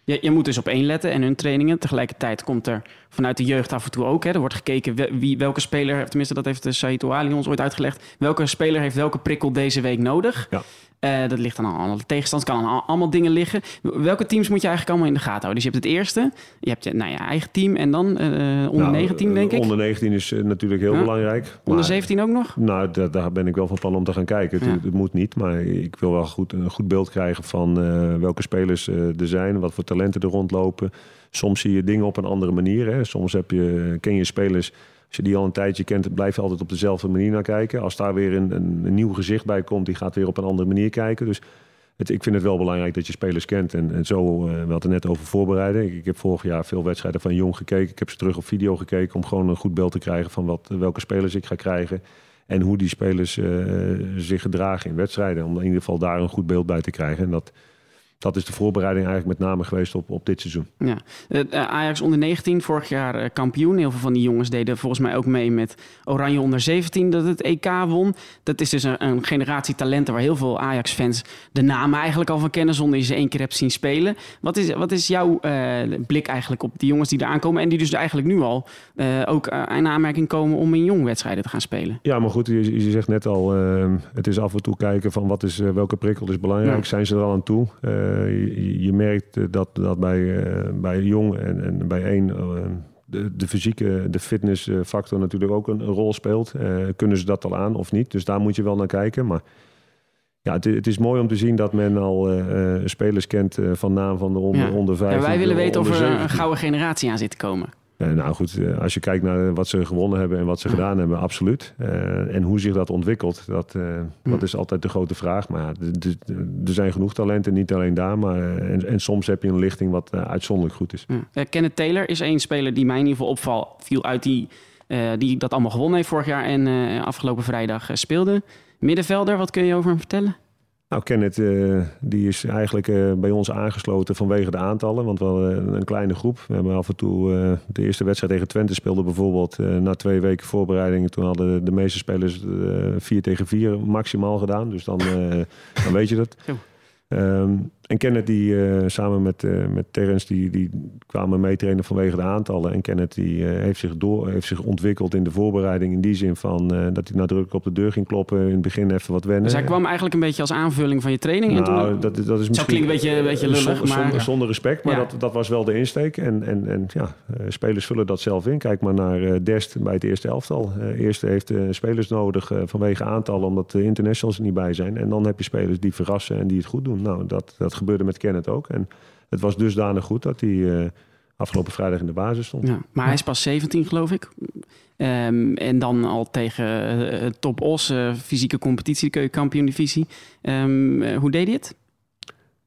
Speaker 2: je, je, moet dus op één letten en hun trainingen. Tegelijkertijd komt er vanuit de jeugd af en toe ook. Hè, er wordt gekeken wie, welke speler, tenminste dat heeft de Saito Ali ons ooit uitgelegd. Welke speler heeft welke prikkel deze week nodig? Ja. Uh, dat ligt aan alle tegenstanders, kan aan allemaal dingen liggen. Welke teams moet je eigenlijk allemaal in de gaten houden? Dus je hebt het eerste, je hebt je nou ja, eigen team en dan uh, onder nou, 19 denk ik.
Speaker 3: Onder 19 is natuurlijk heel ja. belangrijk.
Speaker 2: Onder 17 ook nog?
Speaker 3: Nou, daar, daar, ben ik wel van plan om te gaan kijken. Ja. Het, moet niet, maar ik wil wel goed, een goed beeld krijgen van welke spelers er zijn, wat voor talenten er rondlopen. Soms zie je dingen op een andere manier. Hè. Soms heb je, ken je spelers Als je die al een tijdje kent, blijf je altijd op dezelfde manier naar kijken. Als daar weer een, een, nieuw gezicht bij komt, die gaat weer op een andere manier kijken. Dus het, ik vind het wel belangrijk dat je spelers kent. En, en zo, uh, we hadden net over voorbereiden. Ik, heb vorig jaar veel wedstrijden van Jong gekeken. Ik heb ze terug op video gekeken om gewoon een goed beeld te krijgen van wat, welke spelers ik ga krijgen. En hoe die spelers uh, zich gedragen in wedstrijden. Om in ieder geval daar een goed beeld bij te krijgen. En dat, dat is de voorbereiding eigenlijk met name geweest op, op dit seizoen.
Speaker 2: Ja. Uh, Ajax onder 19, vorig jaar uh, kampioen. Heel veel van die jongens deden volgens mij ook mee met Oranje onder 17 dat het EK won. Dat is dus een, een generatie talenten waar heel veel Ajax-fans de namen eigenlijk al van kennen zonder je ze één keer hebt zien spelen. Wat is, wat is jouw uh, blik eigenlijk op die jongens die er aankomen en die dus eigenlijk nu al ook in aanmerking komen om in jong wedstrijden te gaan spelen?
Speaker 3: Ja, maar goed, je, je zegt net al, het is af en toe kijken van wat is, welke prikkel is belangrijk. Ja. Zijn ze er al aan toe? Je, je, merkt dat, dat bij, uh, bij Jong en, en bij één de, de fysieke, de fitnessfactor natuurlijk ook een, een rol speelt. Uh, kunnen ze dat al aan of niet? Dus daar moet je wel naar kijken. Maar ja, het, het is mooi om te zien dat men al spelers kent van naam van de onder, ja. onder vijf.
Speaker 2: Ja, wij willen weten of er een gouden generatie aan zit te komen.
Speaker 3: Uh, nou goed, uh, als je kijkt naar wat ze gewonnen hebben en wat ze gedaan hebben, absoluut. Uh, en hoe zich dat ontwikkelt, dat, dat is altijd de grote vraag. Maar er zijn genoeg talenten, niet alleen daar. Maar, en, en soms heb je een lichting wat uitzonderlijk goed is.
Speaker 2: Ja. Kenneth Taylor is één speler die mij in ieder geval opvalt, viel uit die, die dat allemaal gewonnen heeft vorig jaar en afgelopen vrijdag speelde. Middenvelder, wat kun je over hem vertellen?
Speaker 3: Nou, Kenneth uh, die is eigenlijk uh, bij ons aangesloten vanwege de aantallen. Want we hadden een kleine groep. We hebben af en toe uh, de eerste wedstrijd tegen Twente speelde bijvoorbeeld na twee weken voorbereiding. Toen hadden de meeste spelers vier tegen vier maximaal gedaan. Dus dan, dan weet je dat. Um, en Kenneth die uh, samen met, uh, met Terrence die, die kwamen meetrainen vanwege de aantallen. En Kenneth die uh, heeft, zich door, heeft zich ontwikkeld in de voorbereiding in die zin van dat hij nadrukkelijk op de deur ging kloppen. In het begin even wat wennen.
Speaker 2: Dus hij kwam eigenlijk een beetje als aanvulling van je training?
Speaker 3: Nou,
Speaker 2: en toen...
Speaker 3: dat, dat is misschien...
Speaker 2: klinkt een beetje, een beetje lullig,
Speaker 3: zonder,
Speaker 2: maar...
Speaker 3: Zonder, zonder respect, maar ja. dat, dat was wel de insteek. En, en, en ja, spelers vullen dat zelf in. Kijk maar naar Dest bij het eerste elftal. eerste heeft spelers nodig vanwege aantallen omdat de internationals er niet bij zijn. En dan heb je spelers die verrassen en die het goed doen. Nou, dat, dat gebeurde met Kenneth ook. En het was dusdanig goed dat hij uh, afgelopen vrijdag in de basis stond.
Speaker 2: Ja, maar hij is pas 17, geloof ik. Um, en dan al tegen uh, top Os, uh, fysieke competitie, kampioen divisie. Um, hoe deed hij het?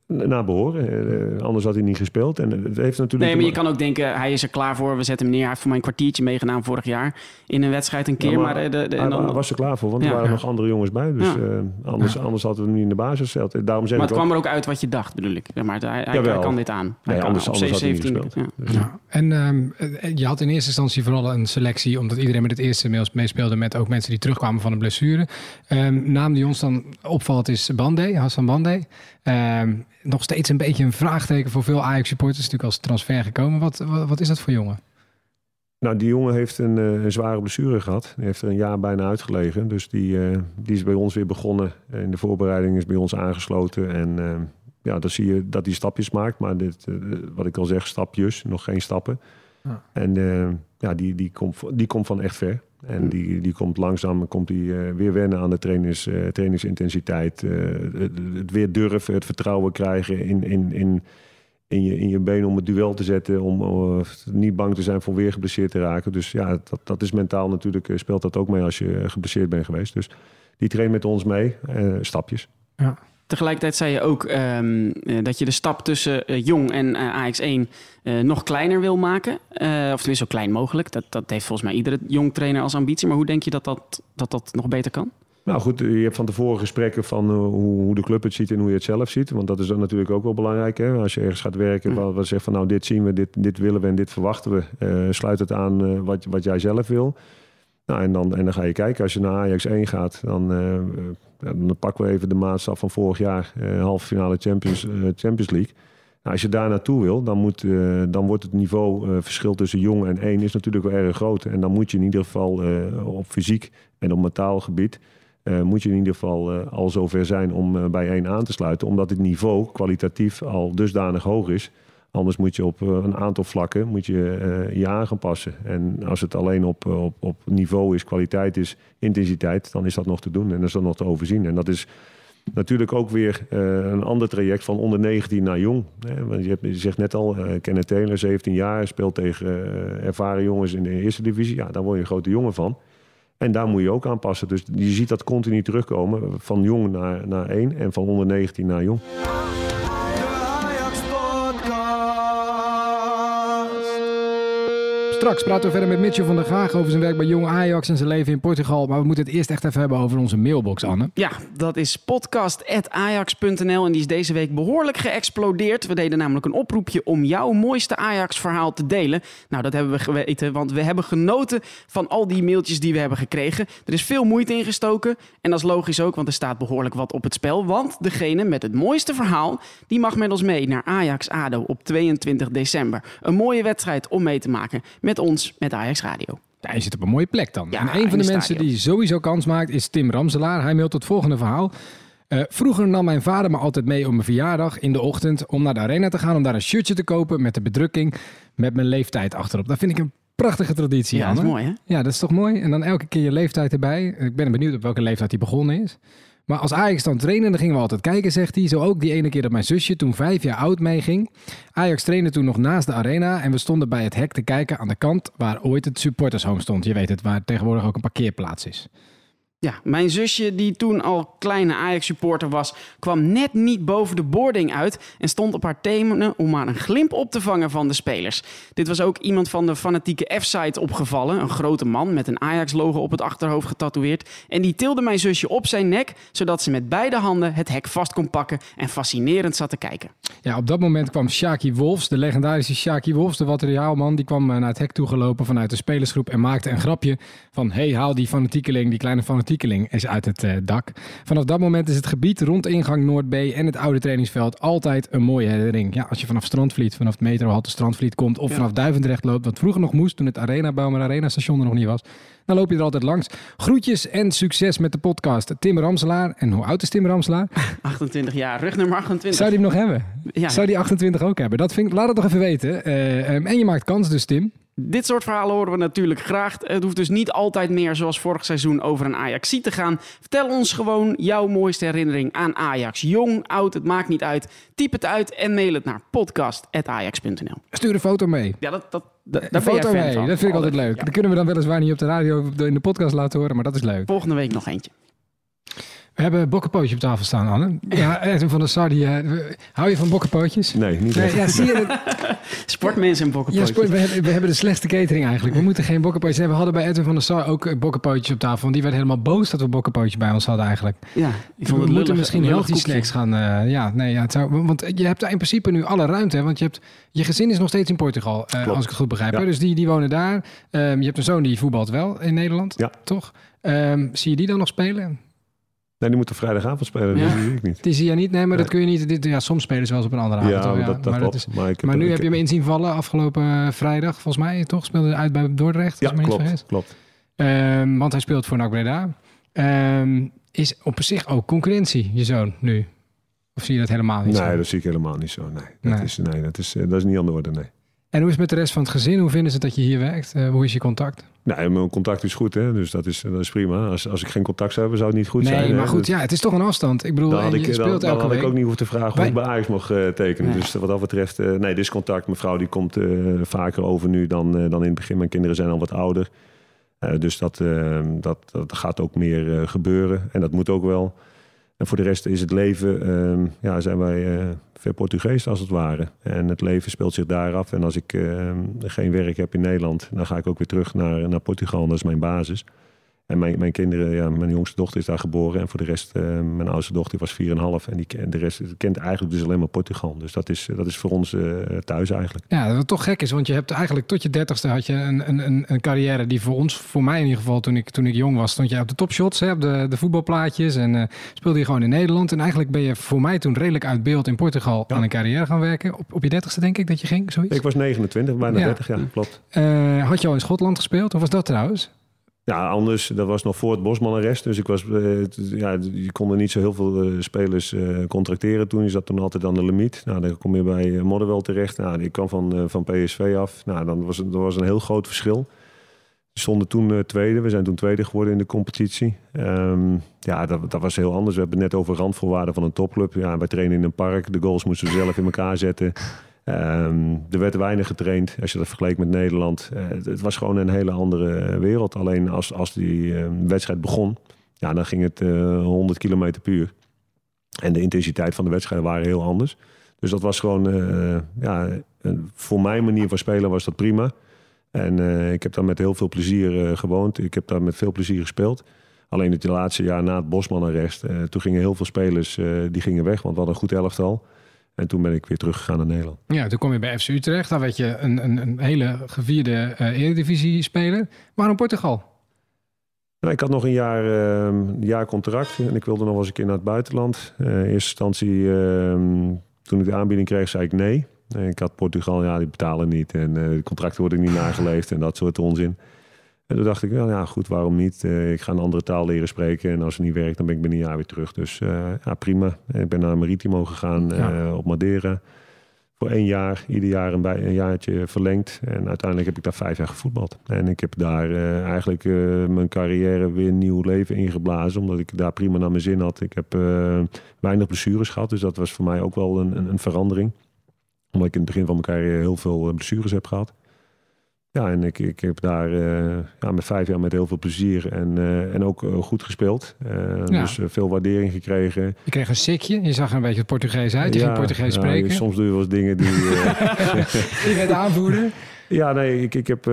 Speaker 3: Na behoren. Uh, anders had hij niet gespeeld. En het heeft natuurlijk
Speaker 2: nee, maar je kan ook denken, hij is er klaar voor. We zetten hem neer. Hij heeft voor mij een kwartiertje meegedaan vorig jaar. In een wedstrijd een keer. Ja, maar, maar de, de,
Speaker 3: hij, dan... was er klaar voor. Want ja. er waren nog andere jongens bij. Dus uh, anders, anders hadden we hem niet in de basis gezet. Daarom zeg
Speaker 2: maar het
Speaker 3: ook...
Speaker 2: kwam er ook uit wat je dacht, bedoel ik. Maar hij, hij, hij kan dit aan. Hij
Speaker 3: nee,
Speaker 2: kan
Speaker 3: anders, anders had hij niet gespeeld.
Speaker 1: En um, je had in eerste instantie vooral een selectie... omdat iedereen met het eerste meespeelde... met ook mensen die terugkwamen van een blessure. Um, naam die ons dan opvalt is Bande, Hassan Bande. Um, nog steeds een beetje een vraagteken voor veel Ajax-supporters. Natuurlijk als transfer gekomen. Wat, wat, wat, is dat voor jongen?
Speaker 3: Nou, die jongen heeft een, uh, een zware blessure gehad. Die heeft er een jaar bijna uitgelegen. Dus die, uh, die is bij ons weer begonnen. In de voorbereiding is bij ons aangesloten. En uh, ja, dan zie je dat hij stapjes maakt. Maar dit, wat ik al zeg, stapjes, nog geen stappen. En ja, die, die, komt, die komt van echt ver. En die, die komt langzaam komt die, uh, weer wennen aan de uh, trainingsintensiteit. Het, het, weer durven, het vertrouwen krijgen in, in, in, in, je, in je benen om het duel te zetten. Om niet bang te zijn voor weer geblesseerd te raken. Dus ja, dat, dat is mentaal natuurlijk, speelt dat ook mee als je geblesseerd bent geweest. Dus die traint met ons mee, stapjes.
Speaker 2: Ja. Tegelijkertijd zei je ook um, dat je de stap tussen uh, Jong en uh, AX1 nog kleiner wil maken. of tenminste zo klein mogelijk. Dat, dat heeft volgens mij iedere jong trainer als ambitie. Maar hoe denk je dat dat, dat, dat nog beter kan?
Speaker 3: Nou goed, je hebt van tevoren gesprekken van hoe, hoe, de club het ziet en hoe je het zelf ziet. Want dat is dan natuurlijk ook wel belangrijk. Hè? Als je ergens gaat werken, wat, wat zegt van nou dit zien we, dit, dit willen we en dit verwachten we. sluit het aan wat, wat jij zelf wil. Nou, en dan, en dan ga je kijken, als je naar Ajax 1 gaat, dan, uh, dan pakken we even de maatstaf van vorig jaar, uh, halve finale Champions, uh, Champions League. Nou, als je daar naartoe wil, dan, moet, dan wordt het niveau verschil tussen jong en 1 is natuurlijk wel erg groot. En dan moet je in ieder geval op fysiek en op mentaal gebied, moet je in ieder geval al zover zijn om bij 1 aan te sluiten. Omdat het niveau kwalitatief al dusdanig hoog is. Anders moet je op een aantal vlakken moet je, uh, je aan gaan passen. En als het alleen op, op, op niveau is, kwaliteit is, intensiteit, dan is dat nog te doen en is dat nog te overzien. En dat is natuurlijk ook weer eh, een ander traject van onder 19 naar jong. Want je, hebt, je zegt net al, uh, Kenneth Taylor, 17 jaar, speelt tegen ervaren jongens in de eerste divisie. Ja, daar word je een grote jongen van. En daar moet je ook aan passen. Dus je ziet dat continu terugkomen van jong naar, naar 1 en van onder 19 naar jong.
Speaker 1: Straks praten we verder met Mitchell van der Graag over zijn werk bij Jong Ajax en zijn leven in Portugal. Maar we moeten het eerst echt even hebben over onze mailbox, Anne.
Speaker 2: Ja, dat is podcast.ajax.nl en die is deze week behoorlijk geëxplodeerd. We deden namelijk een oproepje om jouw mooiste Ajax-verhaal te delen. Nou, dat hebben we geweten, want we hebben genoten van al die mailtjes die we hebben gekregen. Er is veel moeite ingestoken en dat is logisch ook, want er staat behoorlijk wat op het spel. Want degene met het mooiste verhaal, die mag met ons mee naar Ajax-ADO op 22 december. Een mooie wedstrijd om mee te maken met ons, met Ajax Radio.
Speaker 1: Ja, je zit op een mooie plek dan.
Speaker 2: Ja,
Speaker 1: en een van de
Speaker 2: de
Speaker 1: mensen die sowieso kans maakt is Tim Ramselaar. Hij mailt het volgende verhaal. Eh, vroeger nam mijn vader me altijd mee op mijn verjaardag in de ochtend om naar de arena te gaan om daar een shirtje te kopen met de bedrukking met mijn leeftijd achterop. Dat vind ik een prachtige traditie,
Speaker 2: Ja, dat is mooi hè?
Speaker 1: Ja, dat is toch mooi? En dan elke keer je leeftijd erbij. Ik ben benieuwd op welke leeftijd hij begonnen is. Maar als Ajax dan trainen, dan gingen we altijd kijken, zegt hij. Zo ook die ene keer dat mijn zusje toen vijf jaar oud meeging. Ajax trainde toen nog naast de arena en we stonden bij het hek te kijken aan de kant waar ooit het supportershome stond. Je weet het, waar tegenwoordig ook een parkeerplaats is.
Speaker 2: Ja, mijn zusje, die toen al kleine Ajax-supporter was, kwam net niet boven de boarding uit en stond op haar tenen om maar een glimp op te vangen van de spelers. Dit was ook iemand van de fanatieke F-site opgevallen, een grote man met een Ajax-logo op het achterhoofd getatoeëerd. En die tilde mijn zusje op zijn nek, zodat ze met beide handen het hek vast kon pakken en fascinerend zat te kijken.
Speaker 1: Ja, op dat moment kwam Shaki Wolfs, de legendarische Shaki Wolfs, de materiaalman. Die kwam eh, naar het hek toegelopen vanuit de spelersgroep en maakte een grapje van... hey, haal die fanatiekeling, die kleine fanatiekeling, eens uit het eh, dak. Vanaf dat moment is het gebied rond ingang Noord B en het oude trainingsveld altijd een mooie herinnering. Ja, als je vanaf Strandvliet, vanaf het metrohalte Strandvliet komt of
Speaker 2: Ja.
Speaker 1: vanaf Duivendrecht loopt, wat vroeger nog moest toen het Arena, Bouwmer Arena station er nog niet was... Dan loop je er altijd langs. Groetjes en succes met de podcast. Tim Ramselaar. En hoe oud is Tim Ramselaar?
Speaker 2: 28 jaar, rugnummer 28.
Speaker 1: Zou die hem nog hebben?
Speaker 2: Ja,
Speaker 1: Zou die 28 ook hebben? Dat vind ik, laat het toch even weten. Eh, ehm, en je maakt kans dus, Tim.
Speaker 2: Dit soort verhalen horen we natuurlijk graag. Het hoeft dus niet altijd meer zoals vorig seizoen over een Ajax te gaan. Vertel ons gewoon jouw mooiste herinnering aan Ajax. Jong, oud, het maakt niet uit. Typ het uit en mail het naar podcast.ajax.nl.
Speaker 1: Stuur een foto mee.
Speaker 2: Ja, dat, dat, dat,
Speaker 1: Een foto mee.
Speaker 2: van.
Speaker 1: Dat vind ik altijd leuk.
Speaker 2: ja.
Speaker 1: Dat kunnen we dan weliswaar niet op de radio of in de podcast laten horen, maar dat is leuk.
Speaker 2: Volgende week nog eentje.
Speaker 1: We hebben een bokkenpootje op tafel staan, Anne. Ja, Edwin van der Sar, die, hou je van bokkenpootjes?
Speaker 3: Nee, niet
Speaker 1: Nee,
Speaker 3: echt.
Speaker 1: ja, zie je het?
Speaker 2: Sportmensen en
Speaker 1: Ja,
Speaker 2: bokkenpootjes.
Speaker 1: sport, we, hebben, we hebben de slechtste catering eigenlijk. We moeten geen bokkenpootjes hebben. We hadden bij Edwin van der Sar ook eh, bokkenpootjes op tafel. Want die werd helemaal boos dat we bokkenpootjes bij ons hadden eigenlijk.
Speaker 2: Ja, ik vond
Speaker 1: we
Speaker 2: het
Speaker 1: moeten
Speaker 2: lullig,
Speaker 1: misschien healthy
Speaker 2: koekje.
Speaker 1: snacks gaan. eh, ja, nee, ja, het zou, want je hebt daar in principe nu alle ruimte. Hè, want je, hebt, je gezin is nog steeds in Portugal, eh, als ik het goed begrijp.
Speaker 3: Ja.
Speaker 1: Hè? Dus die, die wonen daar. Ehm, je hebt een zoon die voetbalt wel in Nederland,
Speaker 3: Ja.
Speaker 1: toch? Ehm, zie je die dan nog spelen?
Speaker 3: Nee, die moeten vrijdagavond spelen.
Speaker 2: Ja.
Speaker 3: Dat zie ik niet.
Speaker 1: Die zie je niet, nee, maar dat
Speaker 3: Nee.
Speaker 1: kun je niet. Dit, ja, soms spelen ze wel eens op een andere avond.
Speaker 3: Ja,
Speaker 1: hoor,
Speaker 3: dat, dat
Speaker 1: maar,
Speaker 3: klopt.
Speaker 1: is,
Speaker 3: maar
Speaker 1: nu
Speaker 3: ik
Speaker 1: heb je hem in zien vallen afgelopen eh, vrijdag, volgens mij, toch? Speelde hij uit bij Dordrecht,
Speaker 3: Ja, klopt. klopt.
Speaker 1: Ehm, want hij speelt voor NAC Breda. Ehm, is op zich ook concurrentie, je zoon, nu? Of zie je dat helemaal niet
Speaker 3: Nee,
Speaker 1: zo?
Speaker 3: dat zie ik helemaal niet zo. Nee, dat,
Speaker 1: Nee.
Speaker 3: Is, nee, dat, is, eh, dat is niet aan de orde, nee.
Speaker 1: En hoe is het met de rest van het gezin? Hoe vinden ze dat je hier werkt? Eh, hoe is je contact?
Speaker 3: Nee, mijn contact is goed, hè? dus dat is, dat is prima. Als, als ik geen contact zou hebben, zou het niet goed
Speaker 1: nee,
Speaker 3: zijn. hè.
Speaker 1: maar goed,
Speaker 3: Dus
Speaker 1: ja, het is toch een afstand. Ik bedoel,
Speaker 3: Dan had
Speaker 1: je
Speaker 3: ik, dan,
Speaker 1: speelt
Speaker 3: dan
Speaker 1: elke
Speaker 3: had
Speaker 1: week.
Speaker 3: ik ook niet hoeven te vragen of
Speaker 1: Wij-
Speaker 3: ik bij Ajax mocht eh, tekenen.
Speaker 2: Nee.
Speaker 3: Dus wat dat betreft, eh, nee, dit is contact. Mijn vrouw die komt eh, vaker over nu dan, eh, dan in het begin. Mijn kinderen zijn al wat ouder. Eh, dus dat, eh, dat, dat gaat ook meer eh, gebeuren. En dat moet ook wel. En voor de rest is het leven, eh, ja, zijn wij eh, ver Portugees als het ware. En het leven speelt zich daar af. En als ik eh, geen werk heb in Nederland, dan ga ik ook weer terug naar, naar Portugal. Dat is mijn basis. En mijn, mijn kinderen, ja, mijn jongste dochter is daar geboren. En voor de rest, eh, mijn oudste dochter was 4,5. En die, de rest kent eigenlijk dus alleen maar Portugal. Dus dat is, dat is voor ons eh, thuis eigenlijk.
Speaker 1: Ja, wat toch gek is, want je hebt eigenlijk tot je dertigste had je een, een, een, een carrière die voor ons, voor mij in ieder geval, toen ik, toen ik jong was, stond je op de topshots, hè, op de, de voetbalplaatjes en eh, speelde je gewoon in Nederland. En eigenlijk ben je voor mij toen redelijk uit beeld in Portugal
Speaker 3: Ja.
Speaker 1: aan een carrière gaan werken. Op, op je dertigste denk ik dat je ging, zoiets.
Speaker 3: Ik was 29, bijna
Speaker 1: Ja.
Speaker 3: 30, ja, klopt.
Speaker 1: Had je al in Schotland gespeeld? Hoe was dat trouwens?
Speaker 3: Ja, anders, dat was nog voor het Bosman-arrest. Dus ik was, eh, ja, je kon er niet zo heel veel eh, spelers eh, contracteren toen. Je zat toen altijd aan de limiet. Nou, dan kom je bij Modderwell terecht. Nou, die kwam van, van PSV af. Nou, dan was er was een heel groot verschil. stonden toen tweede. We zijn toen tweede geworden in de competitie. Um, ja, dat, dat, was heel anders. We hebben het net over randvoorwaarden van een topclub. Ja, wij trainen in een park. De goals moesten we zelf in elkaar zetten. Um, er werd weinig getraind als je dat vergeleek met Nederland. Uh, het was gewoon een hele andere wereld. Alleen als, als die uh, wedstrijd begon, ja, dan ging het 100 kilometer puur. En de intensiteit van de wedstrijden waren heel anders. Dus dat was gewoon, ja, voor mijn manier van spelen was dat prima. En ik heb daar met heel veel plezier gewoond. Ik heb daar met veel plezier gespeeld. Alleen het laatste jaar na het Bosman-arrest, toen gingen heel veel spelers die gingen weg, want we hadden een goed elftal. En toen ben ik weer teruggegaan naar Nederland.
Speaker 1: Ja, toen kom je bij FC Utrecht. Daar werd je een, een, een hele gevierde Eredivisie-speler. Waarom Portugal?
Speaker 3: Nou, ik had nog een jaar, een jaar contract en ik wilde nog wel eens een keer naar het buitenland. in eerste instantie, toen ik de aanbieding kreeg, zei ik nee. Ik had Portugal, ja, die betalen niet. En uh, de contracten worden niet nageleefd en dat soort onzin. En toen dacht ik, nou ja, goed, waarom niet? Uh, ik ga een andere taal leren spreken. En als het niet werkt, dan ben ik binnen een jaar weer terug. Dus uh, ja, prima. Ik ben naar Maritimo gegaan ja. op Madeira. Voor één jaar, ieder jaar een, bij, een jaartje verlengd. En uiteindelijk heb ik daar vijf jaar gevoetbald. En ik heb daar eigenlijk mijn carrière weer een nieuw leven ingeblazen. Omdat ik daar prima naar mijn zin had. Ik heb weinig blessures gehad. Dus dat was voor mij ook wel een, een, een verandering omdat ik in het begin van mijn carrière heel veel eh, blessures heb gehad. Ja, en ik, ik heb daar uh, ja, met vijf jaar met heel veel plezier en, uh, en ook uh, goed gespeeld. Ja. Dus veel waardering gekregen.
Speaker 1: Je kreeg een sikje, je zag er een beetje het Portugees uit, je ja, ging Portugees spreken.
Speaker 3: soms doe je wel eens dingen die...
Speaker 1: je werd aanvoerder.
Speaker 3: Ja, nee, ik, ik heb,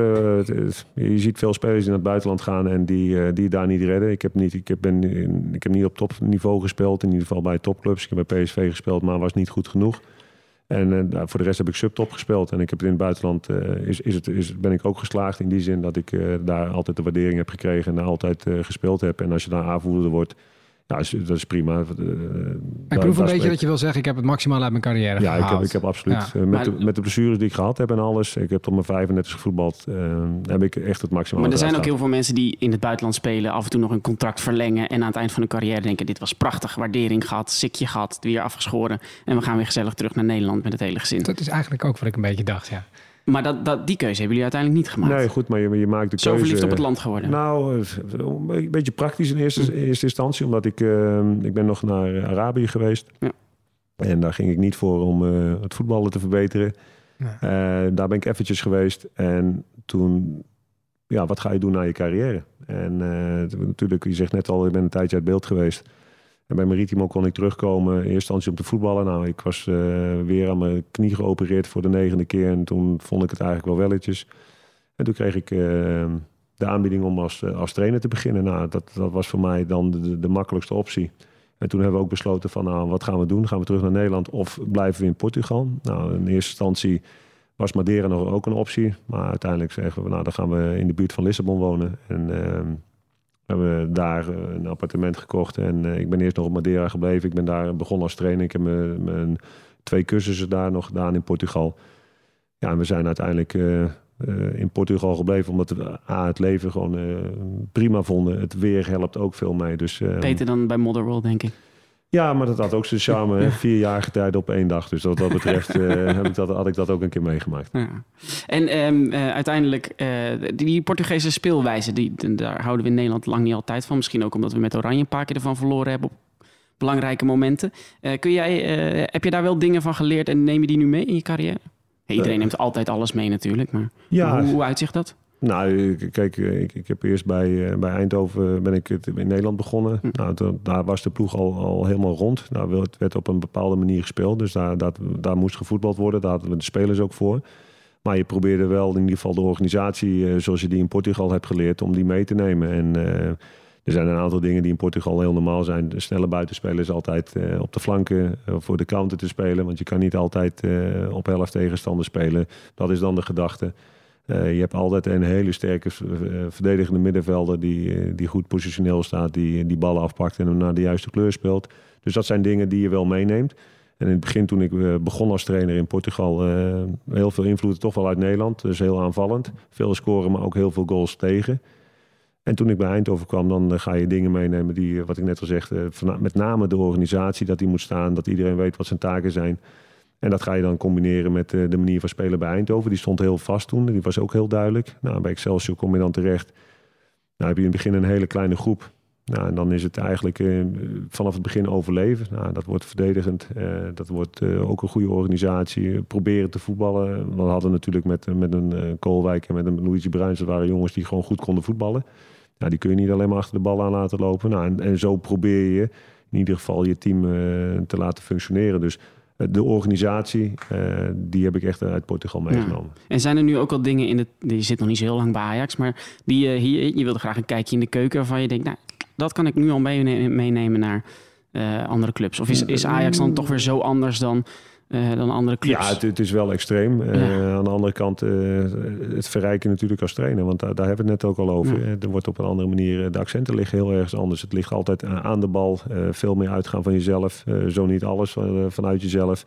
Speaker 3: je ziet veel spelers die naar het buitenland gaan en die, die daar niet redden. Ik heb niet, ik, heb ben, ik heb niet op topniveau gespeeld, in ieder geval bij topclubs. Ik heb bij PSV gespeeld, maar was niet goed genoeg. En uh, nou, voor de rest heb ik subtop gespeeld. En ik heb in het buitenland uh, is, is het, is, ben ik ook geslaagd in die zin dat ik uh, daar altijd de waardering heb gekregen en daar altijd gespeeld heb. En als je daar aanvoerder wordt, ja, dat is prima.
Speaker 1: ik proef een beetje dat je wil zeggen, ik heb het maximaal uit mijn carrière
Speaker 3: ja,
Speaker 1: gehaald.
Speaker 3: ik heb, ik heb absoluut. Ja. met, de, met de blessures die ik gehad heb en alles. Ik heb tot mijn 35 gevoetbald. heb ik echt het maximaal
Speaker 2: Maar er zijn ook heel veel mensen die in het buitenland spelen. Af en toe nog een contract verlengen. En aan het eind van hun carrière denken, dit was prachtig. Waardering gehad, sikje gehad, weer afgeschoren. En we gaan weer gezellig terug naar Nederland met het hele gezin.
Speaker 1: Dat is eigenlijk ook wat ik een beetje dacht, ja.
Speaker 2: Maar dat, dat, die keuze hebben jullie uiteindelijk niet gemaakt.
Speaker 3: Nee, goed, maar je, je maakt de
Speaker 2: Zo
Speaker 3: keuze...
Speaker 2: verliefd op het land geworden.
Speaker 3: Nou, een beetje praktisch in eerste, eerste instantie. Omdat ik, uh, ik ben nog naar Arabië geweest. Ja. En daar ging ik niet voor om uh, het voetballen te verbeteren. Ja. Uh, daar ben ik eventjes geweest. En toen, ja, wat ga je doen na je carrière? En natuurlijk, je zegt net al, ik ben een tijdje uit beeld geweest. En bij Maritimo kon ik terugkomen, in eerste instantie om te voetballen. Nou, ik was uh, weer aan mijn knie geopereerd voor de negende keer. En toen vond ik het eigenlijk wel welletjes. En toen kreeg ik uh, de aanbieding om als, als trainer te beginnen. Nou, dat, dat was voor mij dan de, de makkelijkste optie. En toen hebben we ook besloten van, nou, wat gaan we doen? Gaan we terug naar Nederland of blijven we in Portugal? Nou, in eerste instantie was Madeira nog ook een optie. Maar uiteindelijk zeggen we, nou, dan gaan we in de buurt van Lissabon wonen. En... Uh, we hebben daar eh, een appartement gekocht en uh, ik ben eerst nog op Madeira gebleven. Ik ben daar begonnen als trainer. Ik heb mijn, twee cursussen daar nog gedaan in Portugal. Ja, en we zijn uiteindelijk uh, in Portugal gebleven omdat we A, het leven gewoon prima vonden. Het weer helpt ook veel mee. Dus,
Speaker 2: Beter dan bij Motherworld, denk ik.
Speaker 3: Ja, maar dat had ook zijn charme. Ja. Vier jaar getijden op één dag. Dus wat dat betreft uh, heb ik dat, had ik dat ook een keer meegemaakt. Ja.
Speaker 2: En um, uh, uiteindelijk, uh, die Portugese speelwijze, die, daar houden we in Nederland lang niet altijd van. Misschien ook omdat we met Oranje een paar keer ervan verloren hebben op belangrijke momenten. kun jij, heb je daar wel dingen van geleerd en neem je die nu mee in je carrière? Hey, iedereen neemt altijd alles mee natuurlijk, maar ja, hoe, hoe uitzicht dat?
Speaker 3: Nou, kijk, ik, ik heb eerst bij, bij Eindhoven ben ik in Nederland begonnen. Hm. Nou, daar was de ploeg al, al helemaal rond. Nou, het werd op een bepaalde manier gespeeld. Dus daar, dat, daar moest gevoetbald worden. Daar hadden we de spelers ook voor. Maar je probeerde wel in ieder geval de organisatie, zoals je die in Portugal hebt geleerd, om die mee te nemen. En uh, er zijn een aantal dingen die in Portugal heel normaal zijn. De snelle buitenspelers altijd uh, op de flanken uh, voor de counter te spelen. Want je kan niet altijd op elf tegenstanders spelen. Dat is dan de gedachte. Uh, je hebt altijd een hele sterke verdedigende middenvelder die, die goed positioneel staat, die die ballen afpakt en hem naar de juiste kleur speelt. Dus dat zijn dingen die je wel meeneemt. En in het begin toen ik begon als trainer in Portugal, heel veel invloed toch wel uit Nederland. Dus heel aanvallend. Veel scoren, maar ook heel veel goals tegen. En toen ik bij Eindhoven kwam, dan ga je dingen meenemen die, wat ik net al zeg, met name de organisatie, dat die moet staan, dat iedereen weet wat zijn taken zijn. En dat ga je dan combineren met eh, de manier van spelen bij Eindhoven. Die stond heel vast toen. Die was ook heel duidelijk. Nou, bij Excelsior kom je dan terecht. Nou, heb je in het begin een hele kleine groep. Nou, en dan is het eigenlijk uh, vanaf het begin overleven. Nou, dat wordt verdedigend. Uh, dat wordt ook een goede organisatie. Proberen te voetballen. We hadden natuurlijk met, met een Koolwijk en met een Luigi Bruins... dat waren jongens die gewoon goed konden voetballen. Nou, die kun je niet alleen maar achter de bal aan laten lopen. Nou, en, en zo probeer je in ieder geval je team te laten functioneren. Dus de organisatie, die heb ik echt uit Portugal meegenomen. Ja.
Speaker 2: En zijn er nu ook al dingen in het... Je zit nog niet zo heel lang bij Ajax, maar die, hier, je wilde graag een kijkje in de keuken... waarvan je denkt, nou, dat kan ik nu al meenemen naar andere clubs. Of is, is Ajax dan toch weer zo anders dan, uh, dan andere clubs?
Speaker 3: Ja, het, het is wel extreem. Uh, ja. aan de andere kant, het verrijken natuurlijk als trainer. Want daar, daar hebben we het net ook al over. Ja. Er wordt op een andere manier, de accenten liggen heel ergens anders. Het ligt altijd aan de bal. veel meer uitgaan van jezelf. zo niet alles vanuit jezelf.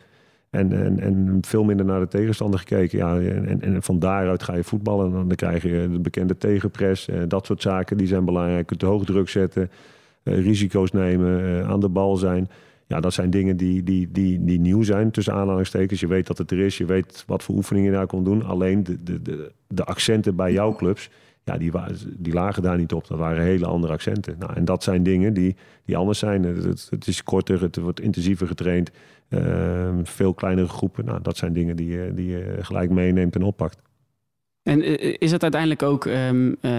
Speaker 3: En, en, en veel minder naar de tegenstander gekeken. Ja, en, en van daaruit ga je voetballen. En dan krijg je de bekende tegenpress. Eh, dat soort zaken die zijn belangrijk. Te hoog druk zetten. Eh, risico's nemen. Eh, aan de bal zijn. Ja, dat zijn dingen die, die, die, die nieuw zijn tussen aanhalingstekens. Je weet dat het er is. Je weet wat voor oefeningen je daar kon doen. Alleen de, de, de, de accenten bij jouw clubs ja, die, die lagen daar niet op. Dat waren hele andere accenten. Nou, en dat zijn dingen die, die anders zijn. Het, het is korter, het wordt intensiever getraind. Uh, veel kleinere groepen. Nou, dat zijn dingen die, die je gelijk meeneemt en oppakt.
Speaker 2: En eh, is het uiteindelijk ook um, uh,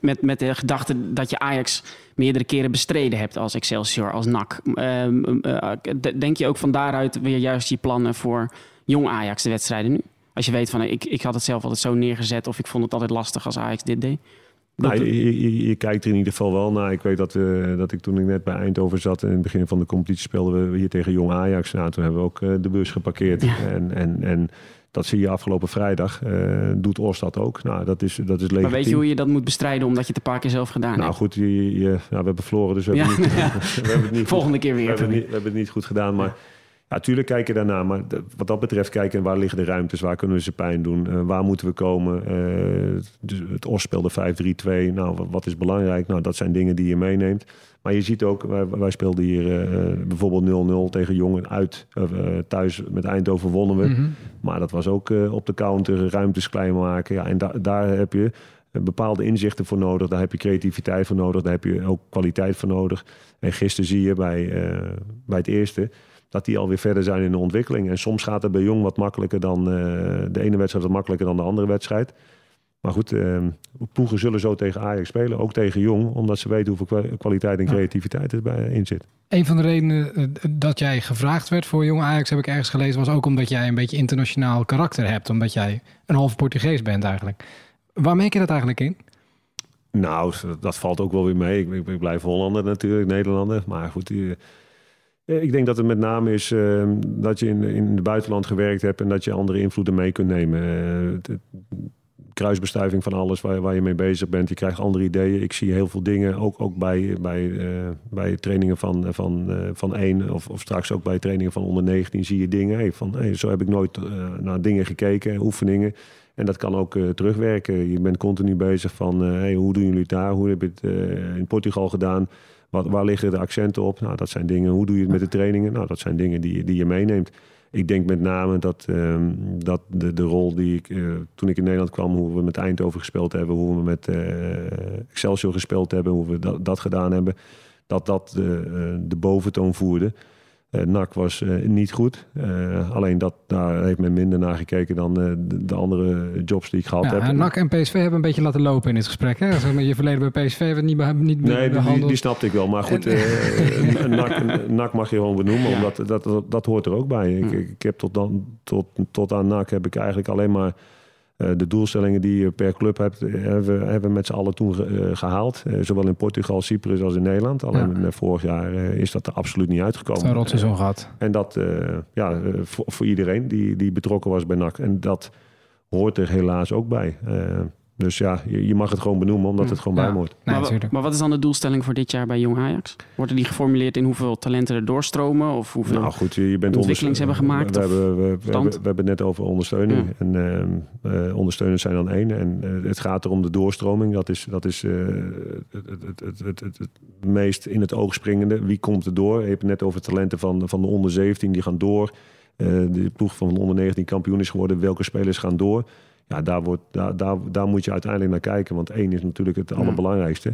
Speaker 2: met, met de gedachte dat je Ajax meerdere keren bestreden hebt als Excelsior, als NAC? Um, uh, denk je ook van daaruit weer juist je plannen voor jong Ajax, de wedstrijden nu? Als je weet van ik, ik had het zelf altijd zo neergezet of ik vond het altijd lastig als Ajax dit deed.
Speaker 3: Nou, je, je, je, kijkt er in ieder geval wel naar. Ik weet dat, dat ik toen ik net bij Eindhoven zat... en in het begin van de competitie speelden we hier tegen Jong Ajax. Nou, toen hebben we ook de bus geparkeerd. Ja. En, en, en dat zie je afgelopen vrijdag. Uh, doet Oost dat ook. Nou, dat is, dat is legitiem.
Speaker 2: Maar weet je hoe je dat moet bestrijden omdat je het een paar keer zelf gedaan
Speaker 3: nou,
Speaker 2: hebt?
Speaker 3: Nou goed, je, je, ja, we hebben verloren, dus we hebben, niet,
Speaker 2: we hebben het niet Volgende
Speaker 3: goed,
Speaker 2: keer weer.
Speaker 3: We hebben, niet, we hebben het niet goed gedaan, maar... Natuurlijk ja, kijken daarna, maar wat dat betreft kijken waar liggen de ruimtes, waar kunnen we ze pijn doen, uh, waar moeten we komen. Uh, dus het OS speelde 5-3-2, nou wat is belangrijk? Nou dat zijn dingen die je meeneemt. Maar je ziet ook, wij, wij speelden hier uh, bijvoorbeeld 0-0 tegen Jongen uit, thuis met Eindhoven wonnen we. Mm -hmm. Maar dat was ook op de counter, ruimtes klein maken. Ja, en da daar heb je bepaalde inzichten voor nodig. Daar heb je creativiteit voor nodig. Daar heb je ook kwaliteit voor nodig. En gisteren zie je bij, bij het eerste dat die alweer verder zijn in de ontwikkeling. En soms gaat het bij Jong wat makkelijker dan uh, de ene wedstrijd wat makkelijker dan de andere wedstrijd. Maar goed, uh, ploegen zullen zo tegen Ajax spelen, ook tegen Jong, omdat ze weten hoeveel kwaliteit en creativiteit er bij in zit.
Speaker 1: Een van de redenen eh, dat jij gevraagd werd voor Jong Ajax, heb ik ergens gelezen, was ook omdat jij een beetje internationaal karakter hebt, omdat jij een half Portugees bent eigenlijk. Waar merk je dat eigenlijk in?
Speaker 3: Nou, dat valt ook wel weer mee. Ik, ik, ik blijf Hollander natuurlijk, Nederlander. Maar goed, ik denk dat het met name is uh, dat je in, in het buitenland gewerkt hebt en dat je andere invloeden mee kunt nemen. Uh, kruisbestuiving van alles waar, waar, je mee bezig bent. Je krijgt andere ideeën. Ik zie heel veel dingen, ook, ook bij, bij, uh, bij trainingen van, van, van één of, of straks ook bij trainingen van onder 19 zie je dingen. Hey, van, hey, zo heb ik nooit naar dingen gekeken, oefeningen. En dat kan ook terugwerken. Je bent continu bezig van hey, hoe doen jullie het daar? Hoe heb je het in Portugal gedaan? Waar liggen de accenten op? Nou, dat zijn dingen. Hoe doe je het met de trainingen? Nou, dat zijn dingen die, die je meeneemt. Ik denk met name dat, um, dat de, de rol die ik uh, toen ik in Nederland kwam, hoe we met Eindhoven gespeeld hebben, hoe we met uh, Excelsior gespeeld hebben, hoe we dat, dat gedaan hebben, dat dat de, uh, de boventoon voerde. Uh, NAC was uh, niet goed. Uh, alleen dat, daar heeft men minder naar gekeken dan de, de, andere jobs die ik gehad
Speaker 1: ja,
Speaker 3: heb.
Speaker 1: NAC en PSV hebben een beetje laten lopen in dit gesprek. Hè? Zeg maar, je verleden bij PSV hebben niet, be niet
Speaker 3: Nee, die, die, die, snapte ik wel. Maar goed, en... NAC, NAC, mag je gewoon benoemen, ja. omdat dat, dat, dat, hoort er ook bij. Ik, ik heb tot, dan, tot, tot aan NAC heb ik eigenlijk alleen maar... Uh, de doelstellingen die je per club hebt, hebben, hebben we met z'n allen toen ge, uh, gehaald. Uh, zowel in Portugal, Cyprus als in Nederland. Alleen ja. vorig jaar is dat er absoluut niet uitgekomen.
Speaker 1: Een rotseizoen gehad.
Speaker 3: En dat ja, voor, voor, iedereen die, die betrokken was bij NAC. En dat hoort er helaas ook bij. Dus ja, je, je, mag het gewoon benoemen omdat het gewoon
Speaker 2: ja.
Speaker 3: bij hoort.
Speaker 2: Nee, maar, maar, wat is dan de doelstelling voor dit jaar bij Jong Ajax? Worden die geformuleerd in hoeveel talenten er doorstromen? Of hoeveel
Speaker 3: nou goed, je, je bent
Speaker 2: ontwikkelings hebben gemaakt?
Speaker 3: We, hebben, we, we, hebben, we hebben het net over ondersteuning. Ja. En uh, uh, ondersteuners zijn dan één. En uh, het gaat erom de doorstroming. Dat is, dat is het, het, het, het, meest in het oog springende. Wie komt er door? Je hebt het net over talenten van, van de onder 17, die gaan door. eh, de ploeg van onder 19 kampioen is geworden. Welke spelers gaan door? Ja, daar, wordt, daar, daar, daar moet je uiteindelijk naar kijken. Want één is natuurlijk het allerbelangrijkste.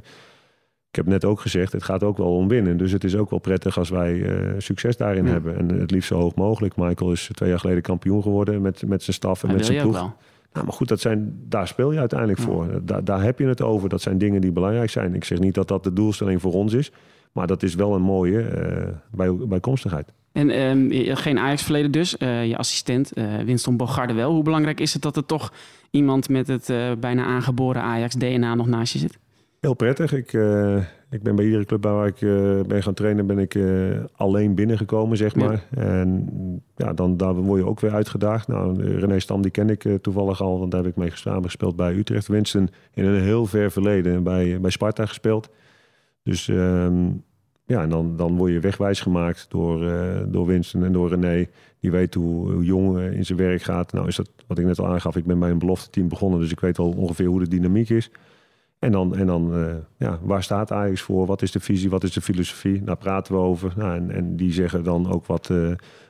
Speaker 3: Ik heb net ook gezegd, het gaat ook wel om winnen. Dus het is ook wel prettig als wij eh, succes daarin
Speaker 2: Ja.
Speaker 3: hebben. En het liefst zo hoog mogelijk. Michael is twee jaar geleden kampioen geworden met, met zijn staf en met zijn ploeg. Nou, maar goed, dat zijn, daar speel je uiteindelijk
Speaker 2: Ja.
Speaker 3: voor. Daar, daar heb je het over. Dat zijn dingen die belangrijk zijn. Ik zeg niet dat dat de doelstelling voor ons is. Maar dat is wel een mooie eh, bij, bijkomstigheid.
Speaker 2: En ehm, geen Ajax-verleden dus. Eh, je assistent, eh Winston Bogarde wel. Hoe belangrijk is het dat er toch iemand met het eh, bijna aangeboren Ajax-DNA nog naast je zit?
Speaker 3: Heel prettig. Ik, ik ben bij iedere club waar ik ben gaan trainen, ben ik alleen binnengekomen, zeg
Speaker 2: Ja.
Speaker 3: maar. En ja, dan daar word je ook weer uitgedaagd. Nou, René Stam, die ken ik toevallig al, want daar heb ik mee samen gespeeld bij Utrecht. Winston in een heel ver verleden bij, bij Sparta gespeeld. Dus ehm, ja, en dan, dan word je wegwijs gemaakt door, eh, door Winston en door René. Die weet hoe, hoe jong eh, in zijn werk gaat. Nou is dat wat ik net al aangaf. Ik ben bij een belofte team begonnen, dus ik weet wel ongeveer hoe de dynamiek is. En dan, en dan eh, ja, waar staat Ajax voor? Wat is de visie? Wat is de filosofie? Daar praten we over. Nou, en, en die zeggen dan ook wat,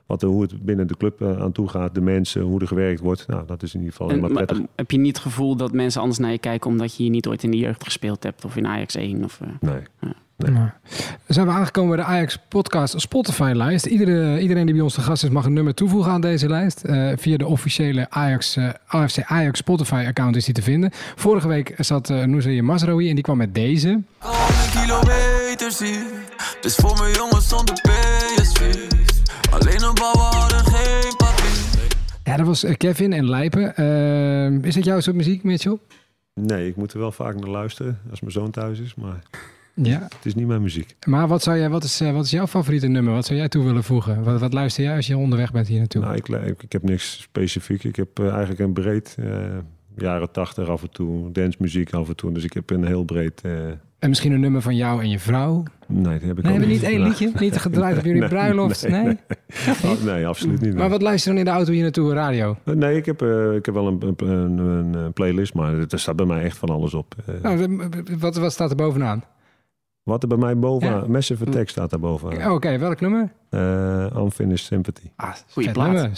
Speaker 3: wat, hoe het binnen de club aan toe gaat. De mensen, hoe er gewerkt wordt. Nou, dat is in ieder geval helemaal
Speaker 2: maar,
Speaker 3: prettig.
Speaker 2: heb je niet het gevoel dat mensen anders naar je kijken... omdat je hier niet ooit in de jeugd gespeeld hebt of in Ajax 1? Of, eh,
Speaker 3: Nee.
Speaker 1: Ja. Dan zijn we aangekomen bij de Ajax Podcast Spotify-lijst. Iedere, iedereen die bij ons te gast is mag een nummer toevoegen aan deze lijst. Eh, via de officiële Ajax, eh, AFC Ajax Spotify-account is die te vinden. Vorige week zat uh, Nouzeye Masraoui en die kwam met deze.
Speaker 5: Kilometers hier, dus voor mijn jongens zonder PSV. Alleen een hadden geen papier.
Speaker 1: Ja, dat was eh, Kevin en Lijpen. Eh, is dat jouw soort muziek, Mitchell?
Speaker 3: nee, ik moet er wel vaak naar luisteren als mijn zoon thuis is. Maar
Speaker 1: Ja.
Speaker 3: het is niet mijn muziek.
Speaker 1: Maar wat, zou jij, wat, is, eh, wat is jouw favoriete nummer? Wat zou jij toe willen voegen? Wat, wat luister jij als je onderweg bent hier naartoe?
Speaker 3: Nou, ik, ik, ik heb niks specifiek. Ik heb eh, eigenlijk een breed... eh, jaren tachtig af en toe, dancemuziek af en toe. Dus ik heb een heel breed...
Speaker 1: En misschien een nummer van jou en je vrouw?
Speaker 3: nee, dat heb ik
Speaker 1: Nee, hebben niet één liedje? Niet gedraaid op jullie
Speaker 3: Nee,
Speaker 1: bruiloft? Nee?
Speaker 3: nee, Oh, nee, absoluut niet.
Speaker 1: Maar wat luister je dan in de auto hier naartoe? Radio?
Speaker 3: Nee, ik heb, ik heb wel een, een, een, playlist, maar er staat bij mij echt van alles op.
Speaker 1: Nou, wat, wat staat er bovenaan?
Speaker 3: Wat er bij mij bovenaan,
Speaker 1: Ja.
Speaker 3: Massive Attack staat daar bovenaan.
Speaker 1: Oh, Oké, welk nummer?
Speaker 3: Eh, Unfinished Sympathy.
Speaker 1: Ah,
Speaker 2: Goeie plaat.
Speaker 1: nummer.